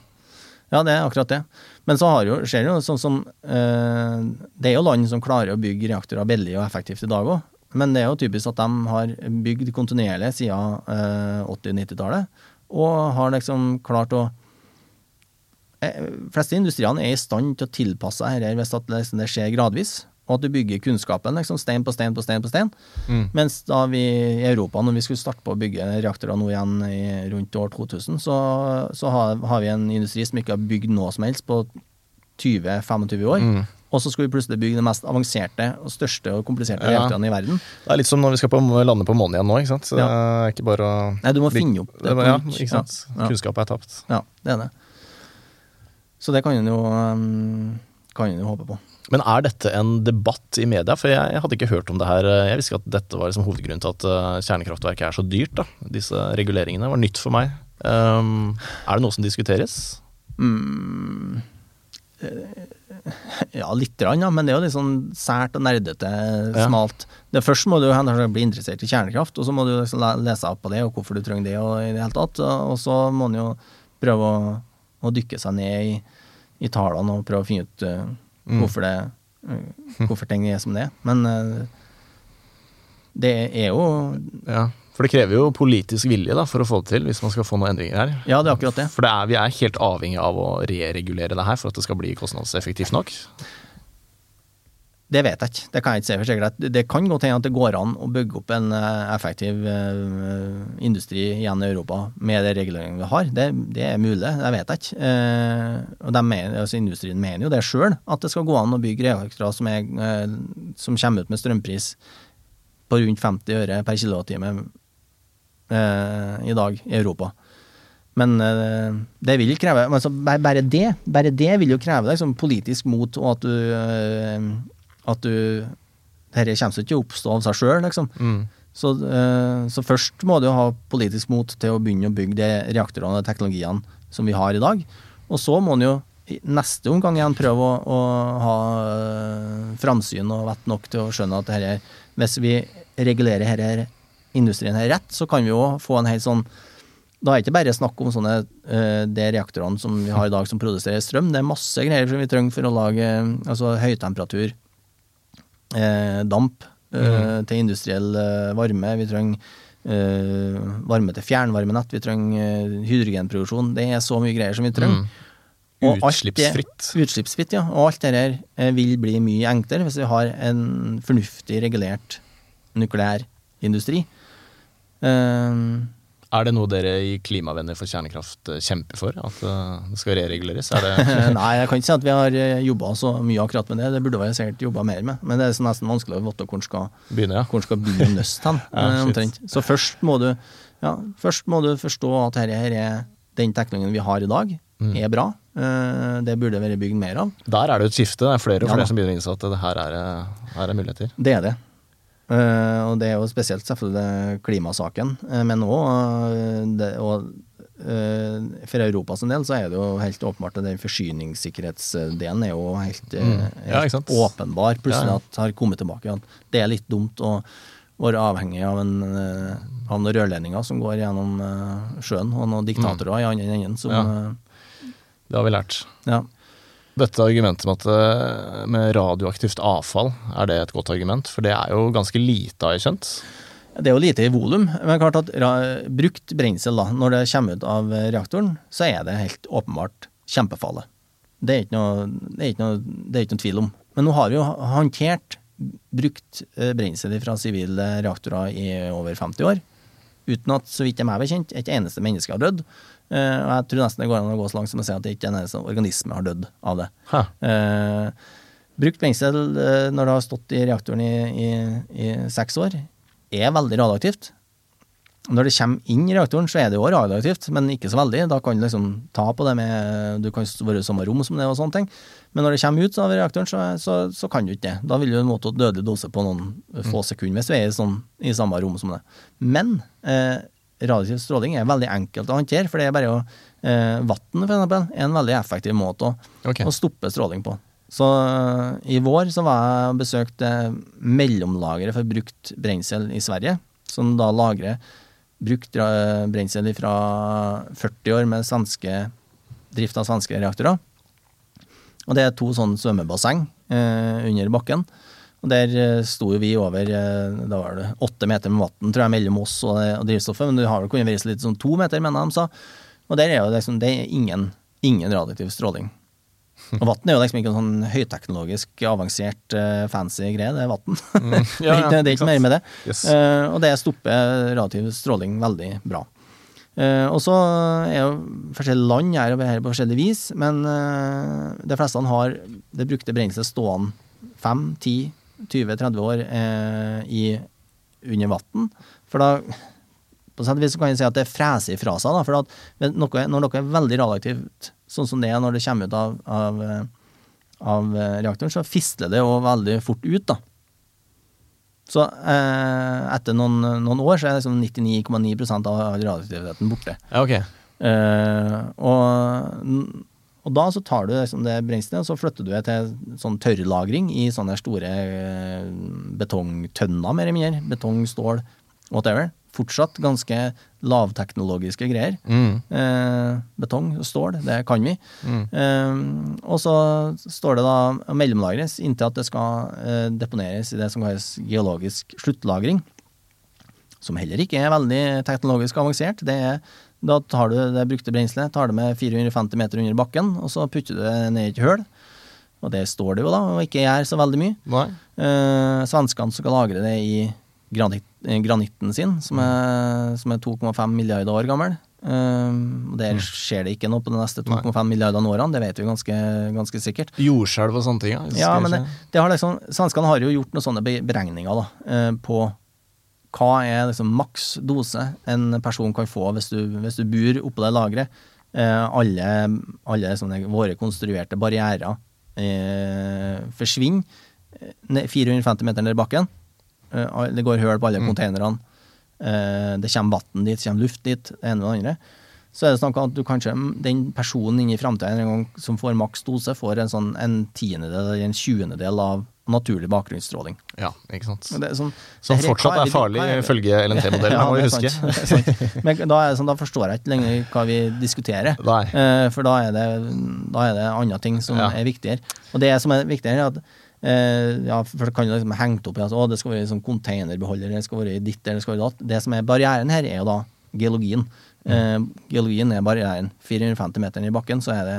Ja. Det er akkurat det. Men så har jo, skjer jo sånn som eh, Det er jo land som klarer å bygge reaktorer billig og effektivt i dag òg. Men det er jo typisk at de har bygd kontinuerlig siden eh, 80-90-tallet, og har liksom klart å eh, fleste industriene er i stand til å tilpasse seg dette hvis liksom det skjer gradvis, og at du bygger kunnskapen liksom stein på stein på stein på stein. Mm. Mens da vi i Europa, når vi skulle starte på å bygge reaktorer nå igjen i, rundt år 2000, så, så har, har vi en industri som ikke har bygd noe som helst på 20-25 år. Mm. Og så skulle vi plutselig bygge de mest avanserte og største og kompliserte Ja. reaktorene i verden. Det er litt som når vi skal på, lande på månen igjen nå. ikke sant? Så Ja. Det er ikke bare å Nei, du må finne opp det det. Ja, ikke sant? Ja, ja. Kunnskap er tapt. Ja, det er det. Så det kan en jo, um, kan en jo håpe på. Men er dette en debatt i media? For jeg, jeg hadde ikke hørt om det her. Jeg visste ikke at dette var liksom hovedgrunnen til at uh, kjernekraftverket er så dyrt. da. Disse reguleringene var nytt for meg. Um, er det noe som diskuteres? Mm, eh, ja, lite grann, ja, men det er jo litt sånn sært og nerdete, Ja. smalt. Det Først må du bli interessert i kjernekraft, og så må du liksom lese opp på det, og hvorfor du trenger det, og i det hele tatt. Og så må en jo prøve å, å dykke seg ned i, i tallene og prøve å finne ut eh, Mm. hvorfor, det, eh, hvorfor ting er som det er. Men eh, det er jo Ja, For det krever jo politisk vilje da, for å få det til, hvis man skal få noen endringer her. Ja, det er akkurat det. For det er, vi er helt avhengig av å reregulere det her for at det skal bli kostnadseffektivt nok. Det vet jeg ikke. Det kan jeg ikke si for sikkert. Det- Det kan godt hende at det går an å bygge opp en eh, effektiv eh, industri igjen i Europa med de reguleringene vi har. Det, det er mulig, det vet jeg ikke. Eh, og mener, altså industrien mener jo det sjøl, at det skal gå an å bygge reaktorer som, er, som kommer ut med strømpris på rundt 50 øre per kilowattime i dag i Europa. Men det vil kreve altså, bare, det bare det vil jo kreve liksom, politisk mot, og at du at du Dette kommer ikke til å oppstå av seg sjøl, liksom. Mm. Så, eh, så først må du ha politisk mot til å begynne å bygge de reaktorene og teknologiene som vi har i dag. Og så må en jo i neste omgang igjen prøve å, å ha eh, framsyn og vett nok til å skjønne at dette, hvis vi regulerer her, industrien her rett, så kan vi jo få en helt sånn da er det ikke bare snakk om sånne eh, de reaktorene som vi har i dag som produserer strøm. Det er masse greier som vi trenger for å lage altså høytemperatur, damp eh, til industriell eh, varme. Vi trenger eh, varme til fjernvarmenett. Vi trenger eh, hydrogenproduksjon. Det er så mye greier som vi trenger. Mm. Og alt det- Utslippsfritt. Utslippsfritt, ja. Og alt dette eh, vil bli mye enklere hvis vi har en fornuftig regulert nukleær industri. Eh, Er det noe dere i Klimavenner for kjernekraft eh, kjemper for? At eh, det skal rereguleres? Er Nei, jeg kan ikke si at vi har jobba så mye akkurat med det. Det burde vi sikkert jobba mer med. Men det er nesten vanskelig å vite hvor en skal, begynne, ja? hvor skal begynne nøst hen. Ja, eh, omtrent. Så først må, du, ja, først må du forstå at her er den teknologien vi har i dag, Mm. er bra. Eh, Det burde vært bygd mer av. Der er det jo et skifte. Det er flere og flere ja, som begynner å innse at det her er, eh, her er muligheter. Det er det. Eh, og det er jo spesielt selvfølgelig klimasaken, uh, men òg for Europas del så er det jo helt åpenbart at den forsyningssikkerhetsdelen er jo helt, eh, Mm. Ja, helt sant? åpenbar. Plutselig Ja, ja. at har kommet tilbake at det er litt dumt å være avhengig av, en, eh, av noen rørledninger som går gjennom eh, sjøen, og noen diktatorer i andre enden som Ja. eh, Det har vi lært. ja. Dette argumentet med, at, eh, med radioaktivt avfall, er det et godt argument? For det er jo ganske lite, har jeg skjønt. Det er jo lite i volum, men klart at brukt brensel, da, når det kommer ut av reaktoren, så er det helt åpenbart kjempefarlig. Det er ikke noe, det er ikke noe, det er ikke tvil om. Men nå har vi jo håndtert brukt eh, brensel fra sivile reaktorer i over 50 år, uten at, så vidt jeg er bekjent, et eneste menneske har dødd. Eh, og jeg tror nesten det går an å gå så langt som å si at det ikke en eneste organisme har dødd av det. Eh, brukt brensel eh, når det har stått i reaktoren i, i, i seks år, er veldig radioaktivt. Når det kommer inn i reaktoren, så er det jo radioaktivt, men ikke så veldig. Da kan du liksom ta på det med Du kan være i samme rom som det og sånne ting. Men når det kommer ut av reaktoren, så, så, så kan du ikke det. Da vil du måtte dødelig dose på noen få sekunder hvis du er i, sånn, i samme rom som det. Men eh, radioaktiv stråling er veldig enkelt å håndtere, for det er bare å eh, Vann, eksempel, er en veldig effektiv måte å, okay. å stoppe stråling på. Så eh, i vår så var jeg besøkte mellomlageret for brukt brensel i Sverige, som da lagrer brukt eh, brensel fra 40 år med svenske, drift av svenske reaktorer. Og det er to sånne svømmebasseng eh, under bakken. Og der eh, sto jo vi over eh, da var det åtte meter med vann, tror jeg, mellom oss og, og drivstoffet. Men du har vel kunnet være litt sånn to meter, mener de sa. Og der er jo liksom, det er ingen, ingen radioaktiv stråling. Og vann er jo liksom ikke en sånn høyteknologisk, avansert, eh, fancy greie. Det er vann. Mm. er ikke, det er ikke mer med det. Yes. Uh, og det stopper radioaktiv stråling veldig bra. Uh, og så er jo forskjellige land her og her på forskjellig vis, men uh, de fleste har det brukte brenselet stående 5-10-20-30 år eh, i, under vann. For da på sett og vis kan jeg si at det freser ifra seg. Da, for at noe, når noe er veldig radioaktivt, sånn som det er når det kommer ut av, av, eh, av eh, reaktoren, så fisler det jo veldig fort ut. da. Så eh, etter noen, noen år så er liksom 99,9% av radioaktiviteten borte. Ja, ok. Eh, og, og da så tar du liksom det brenselet, og så flytter du det til sånn tørrlagring i sånne store eh, betongtønner, mer eller mindre. Betong, stål, whatever. Fortsatt ganske lavteknologiske greier. Mm. Eh, betong og stål, det kan vi. Mm. Eh, og så står det da mellomlagres inntil at det skal eh, deponeres i det som kalles geologisk sluttlagring. Som heller ikke er veldig teknologisk avansert. Det er, da tar du det brukte brenselet, tar det med 450 meter under bakken, og så putter du det ned i et høl. Og det står det jo da, og ikke gjør så veldig mye. Eh, svenskene skal lagre det i granit, eh, granitten sin, som er, er 2,5 milliarder år gammel. Um, der skjer det ikke noe på de neste 2,5 milliardene årene, det vet vi ganske, ganske sikkert. Jordskjelv og sånne ting, ja. Ja, men det, det har liksom, Svenskene har jo gjort noen sånne beregninger da, eh, på hva er liksom maks dose en person kan få hvis du, hvis du bor oppå det lageret. Eh, alle alle våre konstruerte barrierer eh, forsvinner eh, 450 meter ned i bakken. Eh, det går høl på alle containerne. Eh, det kommer vann dit, det kommer luft dit, det ene og det andre. Så er det snakk om at du kanskje, den personen inn i framtida som får maks dose, får en sånn en tiendedel eller en tjuendedel av naturlig bakgrunnsstråling. Ja, ikke sant. Det sånn, Som fortsatt er farlig ifølge LNT-modellen, må vi huske. sant, sant. Men da, det sånn, da forstår jeg ikke lenger hva vi diskuterer. Eh, for da er, det, da er det andre ting som Ja. er viktigere. Og det som er viktigere, er at eh, ja, for det kan jo liksom hengt opp i at det skal være sånn containerbeholder, det skal være ditt eller det skal være datt. Det som er barrieren her, er jo da geologien. Eh, geologien er barrieren. 450 meter i bakken, så er det,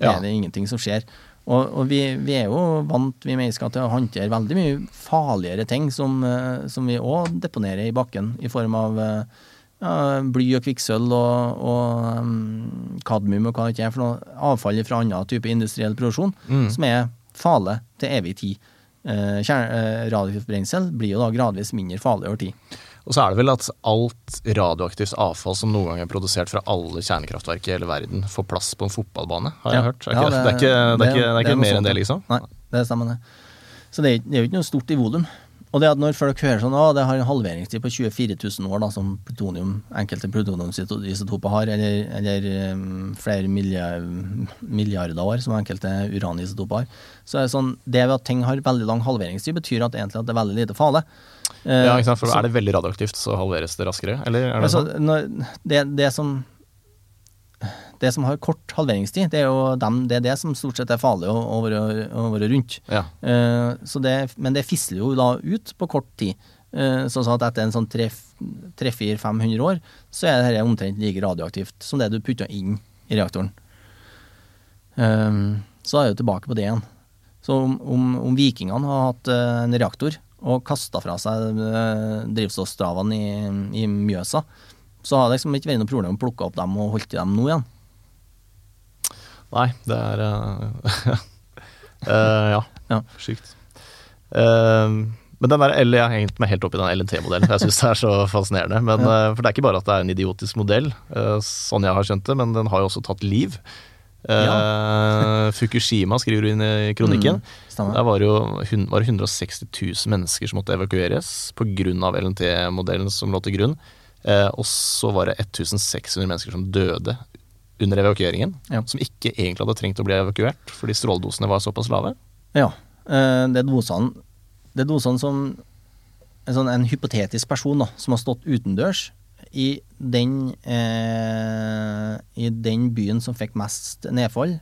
Ja. er det ingenting som skjer. Og, og vi, vi er jo vant, vi mennesker, til å håndtere veldig mye farligere ting som, eh, som vi òg deponerer i bakken, i form av eh, ja, bly og kvikksølv og, og um, kadmium og hva det ikke er for noe. Avfall fra annen type industriell produksjon, Mm. som er farlig til evig tid. Eh, eh, radioaktivt brensel blir jo da gradvis mindre farlig over tid. Og så er det vel at alt radioaktivt avfall som noen gang er produsert fra alle kjernekraftverk i hele verden, får plass på en fotballbane, har jeg Ja. hørt. Er Ja, det, er ikke, det er ikke, det er ikke mer enn det, liksom? Nei, det stemmer det. Så det er jo ikke noe stort i volum. Og det at når folk hører sånn at det har en halveringstid på 24 000 år, da, som plutonium, enkelte plutoniumisotoper har, eller, eller um, flere milliard, milliarder år, som enkelte uranisotoper har, så er det sånn Det ved at ting har veldig lang halveringstid, betyr at egentlig at det er veldig lite farlig. Eh, Ja, ikke sant? For så- Er det veldig radioaktivt, så halveres det raskere? Eller er det Altså, sånn? det, det som det som har kort halveringstid, det er jo dem, det, er det som stort sett er farlig å, å, være, å være rundt. Ja. Eh, så det, men det fisler jo da ut på kort tid. Eh, sånn at etter en sånn 300-500 år, så er dette omtrent like radioaktivt som det du putter inn i reaktoren. Eh, så er jo tilbake på det igjen. Så om, om, om vikingene har hatt eh, en reaktor og kasta fra seg eh, drivstoffstravene i, i Mjøsa, så har det liksom ikke vært noe problem å plukke opp dem og holde i dem nå igjen. Nei, det er eh, eh, Ja. Ja. Sjukt. Eh, men den der, eller jeg har hengt meg helt opp i den LNT-modellen. Jeg syns det er så fascinerende. Men, for det er ikke bare at det er en idiotisk modell, sånn jeg har skjønt det, men den har jo også tatt liv. Eh, Fukushima skriver du inn i kronikken. Mm, Der var jo var det 160 000 mennesker som måtte evakueres pga. LNT-modellen som lå til grunn. Og så var det 1600 mennesker som døde under evakueringen. Ja. Som ikke egentlig hadde trengt å bli evakuert, fordi stråledosene var såpass lave. Ja. eh, Det er dosene Det er dosene som en, sånn, en hypotetisk person da, som har stått utendørs i den, eh, i den byen som fikk mest nedfall.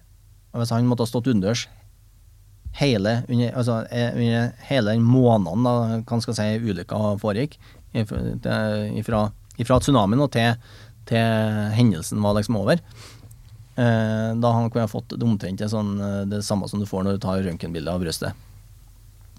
Og Hvis han måtte ha stått utendørs hele, under, altså, eh, under hele den måneden da hva skal si, ulykka foregikk, ifra, ifra, ifra tsunamien og til, til hendelsen var liksom over, eh, da han kunne ha fått det omtrent sånn, eh, det samme som du får når du tar røntgenbilde av brystet.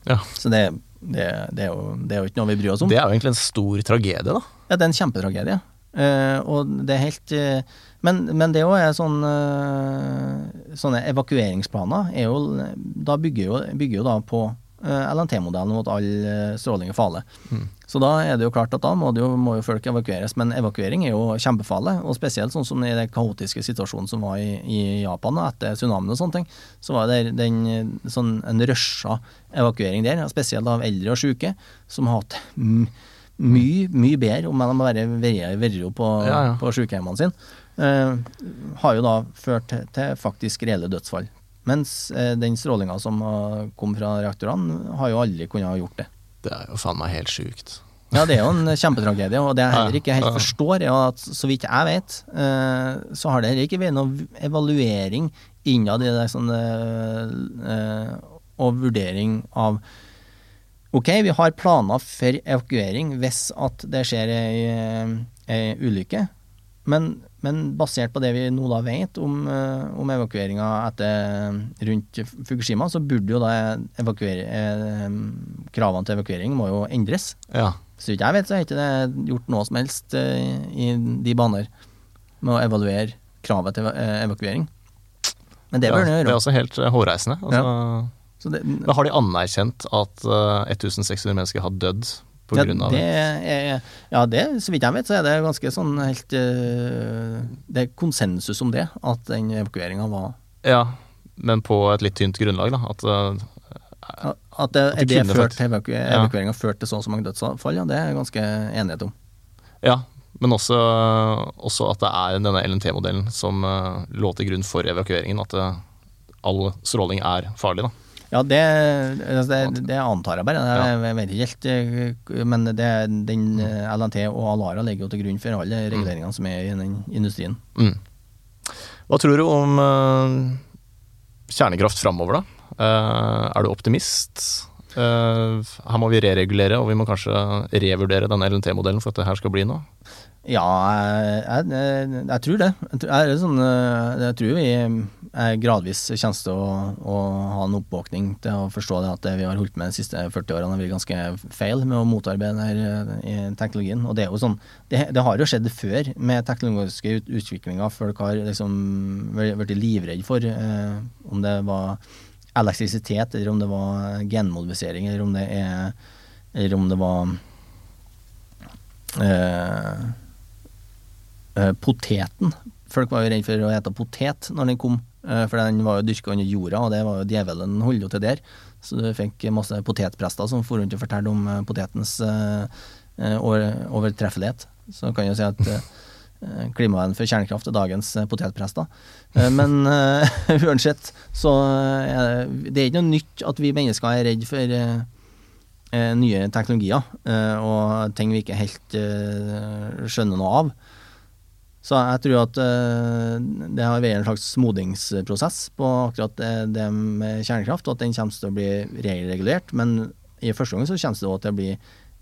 Ja. Så det, det, det, er jo, det er jo ikke noe vi bryr oss om. Det er jo egentlig en stor tragedie, da. Ja, det er en kjempetragedie. Eh, og det er helt eh, men, men det òg er sånn eh, Sånne evakueringsplaner er jo Da bygger jo, bygger jo da på LNT-modellen mot all eh, stråling og fale. Mm. Så da er det jo klart at da må, jo, må jo folk evakueres. Men evakuering er jo kjempefarlig, og spesielt sånn som i den kaotiske situasjonen som var i, i Japan etter tsunamien og sånne ting. Så var det den, sånn, en rusha evakuering der, spesielt av eldre og syke, som har hatt mye, mye bedre om de bare vært på, Ja, ja. på sykehjemmene sine. Eh, har jo da ført til, til faktisk reelle dødsfall. Mens eh, den strålinga som eh, kom fra reaktorene, har jo aldri kunnet ha gjort det. Det er jo faen meg helt sjukt. Ja, det er jo en kjempetragedie, og det jeg heller ikke helt forstår, er at så vidt jeg vet, eh, så har det heller ikke vært noen evaluering innad i det sånn eh, og vurdering av Ok, vi har planer for evakuering hvis at det skjer ei, ei ulykke, men, men basert på det vi nå da vet om, eh, om evakueringa etter rundt Fukushima, så burde jo da evakuere, eh, kravene til evakuering må jo endres. Ja. Så vidt jeg vet, så har ikke det gjort noe som helst eh, i de baner med å evaluere kravet til eh, evakuering. Men det ja, gjøre. det er også helt eh, hårreisende. Altså, Så det, har de anerkjent at uh, 1600 mennesker har dødd ja, av det er, ja, det, så vidt jeg vet, så er det ganske sånn helt eh, Det er konsensus om det, at den evakueringa var Ja, men på et litt tynt grunnlag, da. At eh, At det, At det det ført til evaku Ja. evakueringa førte til så og så mange dødsfall, ja, det er ganske enighet om. Ja, men også, også at det er denne LNT-modellen som eh, lå til grunn for evakueringen. At all stråling er farlig, da. Ja, det, altså det, det antar jeg bare. Jeg, jeg vet ikke helt. eh, Men det, den eh, LNT og Alara ligger jo til grunn for alle reguleringene som er i den industrien. Mm. Hva tror du om eh, kjernekraft framover, da? Er du optimist? Her må vi reregulere, og vi må kanskje revurdere denne LNT-modellen for at det her skal bli noe. Ja, jeg, jeg, jeg tror det. Jeg sånn, eh, jeg tror vi eh, gradvis kommer til å, å ha en oppvåkning til å forstå det at det vi har holdt med de siste 40 årene har vært ganske feil med å motarbeide denne eh, teknologien. Og det er jo sånn, det, det har jo skjedd før med teknologiske ut, utviklinger. Folk har liksom vært livredde livredd for eh, om det var elektrisitet, eller om det var genmodifisering, eller om det er Eller om det var eh, poteten. Folk var jo redd for å ete potet når den kom, eh, for den var jo dyrka under jorda, og det var jo djevelen holdt jo til der. Så du fikk masse potetprester som for rundt og fortalte om eh, potetens eh, eh, over- overtreffelighet. Så kan jo si at eh, klimaet for kjernekraft er dagens eh, potetprester. Eh, Men eh, uansett, så er det er ikke noe nytt at vi mennesker er redd for eh, eh, nye teknologier eh, og ting vi ikke helt eh, skjønner noe av. Så jeg tror at eh, det har vært en slags modningsprosess på akkurat det, det med kjernekraft, og at den kommer til å bli regelregulert. Men i første gang så kommer det også til å bli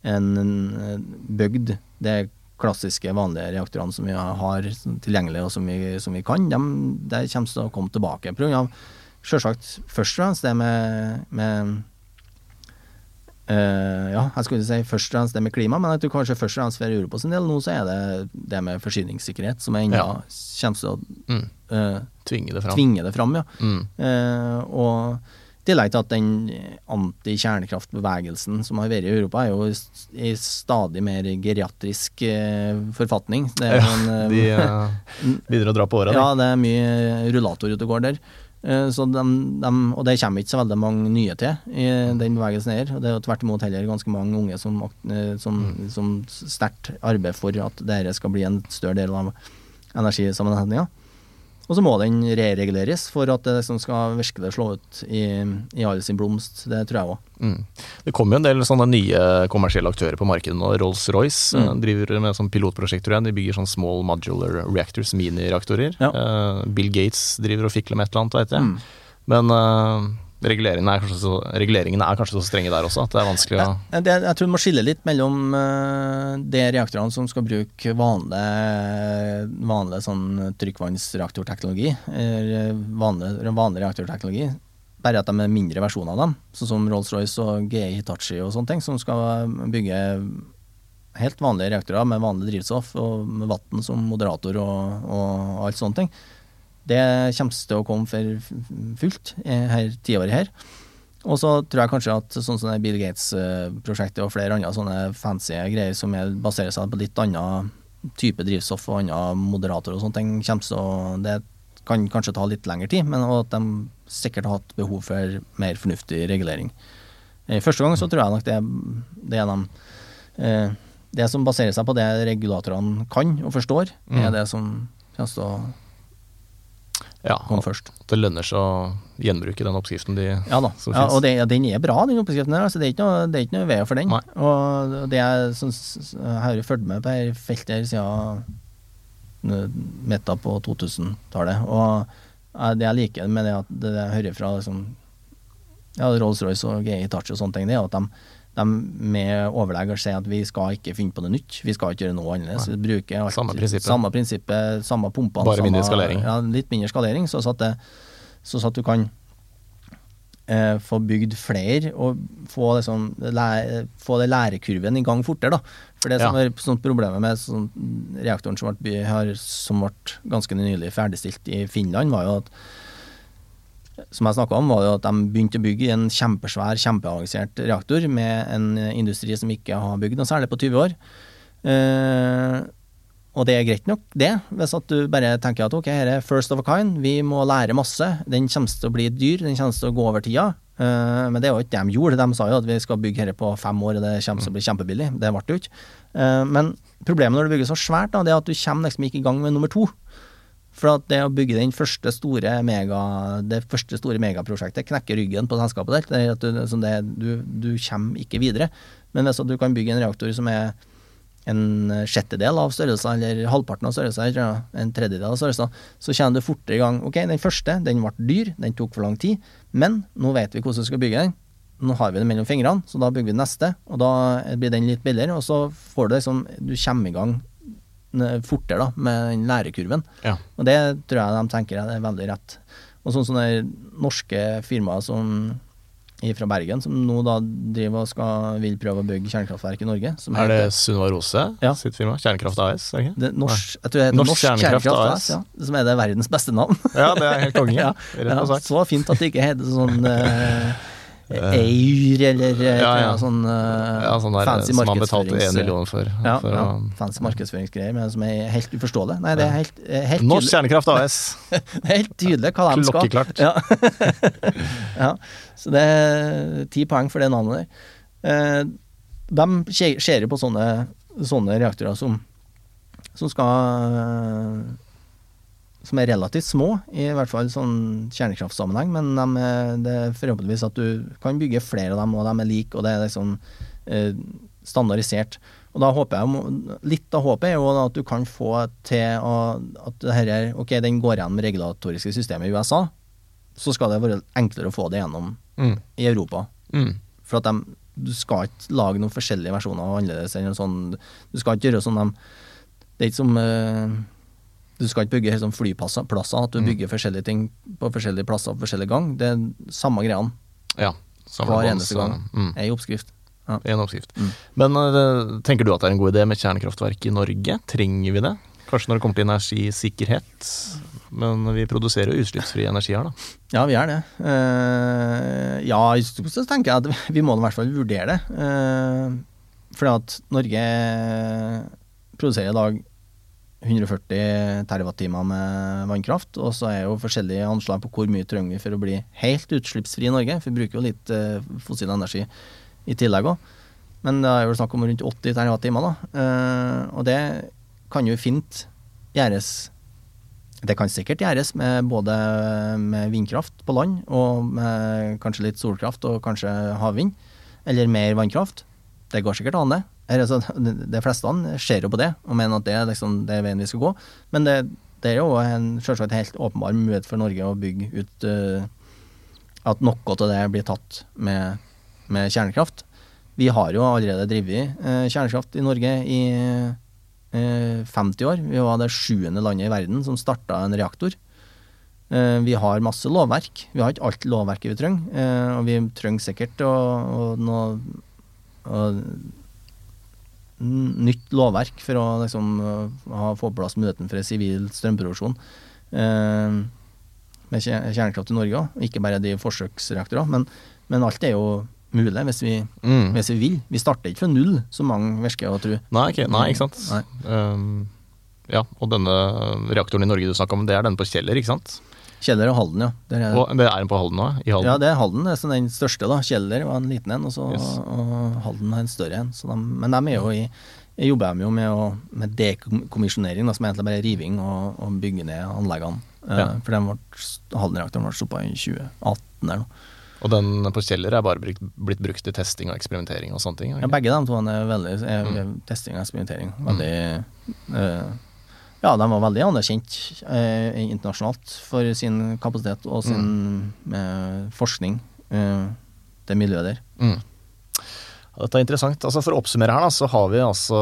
en, en bygd det klassiske, vanlige reaktorene som vi har tilgjengelig og som vi, som vi kan, de, det kommer til å komme tilbake. Grunn selvsagt først og fremst det med, med Eh, ja, jeg skulle si først og fremst det med klima, men jeg tror kanskje først og fremst for Europa sin del nå, så er det det med forsyningssikkerhet som ennå Ja. kommer til å Mm. uh, Tvinge det fram. tvinge det fram. Ja. Mm. Uh, og i tillegg til at den anti-kjernekraftbevegelsen som har vært i Europa, er jo i stadig mer geriatrisk forfatning. Det er Ja, en, De begynner å dra på åra, ja, det er mye rullator ute og går der. Eh, Så de, de, og det kommer ikke så veldig mange nye til i den bevegelsen her. Det er jo tvert imot heller ganske mange unge som, eh, som, som sterkt arbeider for at dette skal bli en større del av energisammenhengen. Og så må den rereguleres for at det liksom skal virkelig slå ut i, i all sin blomst. Det tror jeg òg. Mm. Det kommer jo en del sånne nye kommersielle aktører på markedet nå. Rolls-Royce eh, Mm. driver med sånn pilotprosjekt, tror jeg. De bygger sånn small modular reactors, minireaktorer. Ja. Eh, Bill Gates driver og fikler med et eller annet, veit jeg. Mm. Men eh, reguleringene, er kanskje så, er kanskje så strenge der også at det er vanskelig å Jeg, det, jeg tror du må skille litt mellom uh, de reaktorene som skal bruke vanlig, vanlig sånn trykkvannsreaktorteknologi, eller vanlig, vanlig reaktorteknologi, bare at de er mindre versjoner av dem, sånn som Rolls-Royce og GE Hitachi og sånne ting, som skal bygge helt vanlige reaktorer med vanlig drivstoff og med vann som moderator og, og alt sånne ting. Det kommer til å komme for fullt i her tiåret her. Og så tror jeg kanskje at sånn som det Bill Gates-prosjektet og flere andre sånne fancy greier som er, baserer seg på litt annen type drivstoff og annen moderator og sånne ting, kommer til å Det kan kanskje ta litt lengre tid, men at de sikkert har hatt behov for mer fornuftig regulering. I Første gang så tror jeg nok det, det er de eh, Det som baserer seg på det regulatorene kan og forstår, er Mm. det som kommer til å Ja, kom først. at det lønner seg å gjenbruke den oppskriften de Ja da, ja, og det, den er bra, den oppskriften der. Altså, det er ikke noe, det er vei for den. Nei. Og det er, sånn, jeg har jo fulgt med på dette feltet siden eh, midten på 2000-tallet. Og eh, det jeg liker med det at det jeg hører fra liksom, ja, Rolls-Royce og GI Touch og sånne ting, det er at de, de med og sier at vi skal ikke finne på noe nytt. Vi skal ikke gjøre noe annerledes. Vi bruker alt, Samme prinsippet. samme prinsippet, samme pumpene. Bare mindre skalering. Ja, litt mindre skalering, så at, det, så at du kan eh, få bygd flere og få, liksom, lære, få det lærekurven i gang fortere. da. For det som Ja. er sånn problemet med sånn, reaktoren som ble, har, som ble ganske nylig ferdigstilt i Finland, var jo at som jeg snakka om, var jo at de begynte å bygge en kjempesvær, kjempeavansert reaktor med en industri som ikke har bygd noe særlig på 20 år. Eh, og det er greit nok, det, hvis at du bare tenker at ok, her er first of a kind, vi må lære masse, den kommer til å bli dyr, den kommer til å gå over tida. Eh, men det er jo ikke det de gjorde, de sa jo at vi skal bygge dette på fem år, og det kommer til å bli kjempebillig. Det ble det jo ikke. Eh, men problemet når du bygger så svært, da, det er at du kommer liksom ikke i gang med nummer to. For det å bygge den første store mega, det første store megaprosjektet knekker ryggen på selskapet ditt. Det er at du, det, du, du kommer ikke videre. Men hvis du kan bygge en reaktor som er en sjettedel av størrelsen, eller halvparten av størrelsen, en tredjedel av størrelsen, så kommer du fortere i gang. Ok, den første, den ble dyr, den tok for lang tid, men nå vet vi hvordan vi skal bygge den. Nå har vi den mellom fingrene, så da bygger vi neste, og da blir den litt billigere, og så får du liksom Du kommer i gang fortere da, med den lærekurven. Ja. Og det tror jeg de tenker er veldig rett. Og sånn sånne norske firmaer som fra Bergen, som nå da driver og skal, vil prøve å bygge kjernekraftverk i Norge. Som Er det Sunniva Rose Ja. sitt firma? Kjernekraft AS? Det ikke? det norsk, jeg tror det heter Norsk Norsk, Kjernekraft Kjernekraft, AS. AS, ja, som er det verdens beste navn. Ja, det er helt konge. ja, så fint at det ikke heter sånn uh, Eir eller eh, Ja, ja. sånn eh, Ja, sånn der fancy som han betalte én markedsførings- million for. Ja, for ja, å, fancy markedsføringsgreier, men som er helt uforståelig. Nei, det er helt, eh, helt Norsk. Kjernekraft AS. Helt tydelig hva de skal. Klokkeklart. Ja. ja. Så det er ti poeng for det navnet der. Eh, de ser jo på sånne, sånne reaktorer som, som skal eh, Som er relativt små, i hvert fall sånn kjernekraftsammenheng, men de det er forhåpentligvis at du kan bygge flere av dem, og de er like, og det er liksom eh, standardisert. Og da håper jeg, Litt av håpet er jo at du kan få til å, at det her, er- ok, den går gjennom regulatoriske systemet i USA, så skal det være enklere å få det gjennom Mm. i Europa. Mm. For at de, du skal ikke lage noen forskjellige versjoner av annerledes. enn en sånn, du skal ikke gjøre sånn de, Det er ikke som eh, Du skal ikke bygge helt sånn flyplasser, at du Mm. bygger forskjellige ting på forskjellige plasser på forskjellige gang. Det er samme greiene Ja. hver eneste gang. Mm. er i oppskrift. En oppskrift. Mm. Men eh, tenker du at det er en god idé med kjernekraftverk i Norge? Trenger vi det? Kanskje når det kommer til energisikkerhet? Men vi produserer jo utslippsfri energi her, da. Ja, vi er det. Uh, ja, i stort sett tenker jeg at vi må i hvert fall vurdere det. Uh, fordi at Norge produserer i dag 140 TWh med vannkraft. Og så er jo forskjellige anslag på hvor mye trenger vi for å bli helt utslippsfri i Norge. For vi bruker jo litt eh, fossil energi i tillegg òg. Men det er jo snakk om rundt 80 TWh, da. Eh, og det kan jo fint gjøres Det kan sikkert gjøres med både med vindkraft på land og med kanskje litt solkraft og kanskje havvind. Eller mer vannkraft. Det går sikkert an, det. Altså, de fleste ser jo på det og mener at det liksom det er veien vi skal gå. Men det, det er jo en, selvsagt helt åpenbar mulighet for Norge å bygge ut uh, At noe av det blir tatt med, med kjernekraft. Vi har jo allerede drevet uh, kjernekraft i Norge i uh, 50 år. Vi var det sjuende landet i verden som starta en reaktor. Eh, vi har masse lovverk. Vi har ikke alt lovverket vi trenger. Eh, og vi trenger sikkert å, å, å, å, nytt lovverk for å liksom, ha, få på plass muligheten for sivil strømproduksjon. Eh, med kje- kjernekraft i Norge òg, ikke bare de forsøksreaktorene. Men, men alt er jo mulig hvis vi, Mm. hvis vi vil. Vi starter ikke fra null, som mange virker å tro. Nei, ikke, nei, ikke sant. Nei. Um, ja, og denne reaktoren i Norge du snakka om, det er den på Kjeller, ikke sant? Kjeller og Halden, ja. Det er, Og det er den på Halden òg? Ja, det er Halden det er sånn den største. da. Kjeller var en liten en, og, så, Yes. og Halden er en større en. Så de, men de er jo i jeg jobber de jo med, å, med dekommisjonering, da, som egentlig bare er riving og, og bygge ned anleggene. Eh, Ja. For den ble, Halden-reaktoren ble stoppa i 2018 eller noe. Og den på Kjeller er bare brukt, blitt brukt til testing og eksperimentering og sånne ting? Ja, begge de to er veldig er, mm. testing og eksperimentering. Veldig eh, Ja, de var veldig anerkjent eh, internasjonalt for sin kapasitet og sin eh, forskning. eh, det miljøet der. Mm. Dette er interessant. Altså For å oppsummere her, da, så har vi altså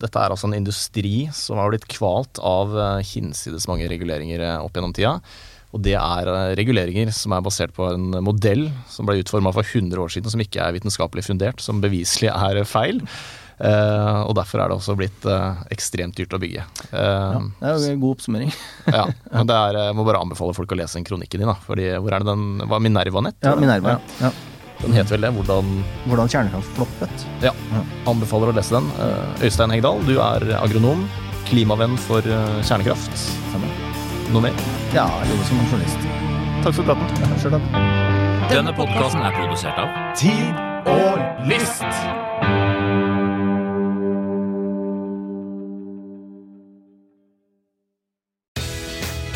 Dette er altså en industri som har blitt kvalt av eh, hinsides mange reguleringer eh, opp gjennom tida. Og det er eh, reguleringer som er basert på en modell som ble utforma for 100 år siden, som ikke er vitenskapelig fundert, som beviselig er feil. Eh, og derfor er det også blitt eh, ekstremt dyrt å bygge. Eh, Det er jo en god oppsummering. ja, men det er, jeg må bare anbefale folk å lese den kronikken din, da. Fordi hvor er det den var Minerva-nett? Ja. Minerva. Ja. Den het vel det. Hvordan Hvordan kjernekraft floppet. Ja, anbefaler å lese den. Øystein Hegdal, du er agronom, klimavenn for kjernekraft. Stemmer. Noe mer? Ja, jeg jobber som journalist. Takk for praten. Ja, selv takk. Denne podkasten er produsert av Tid og list!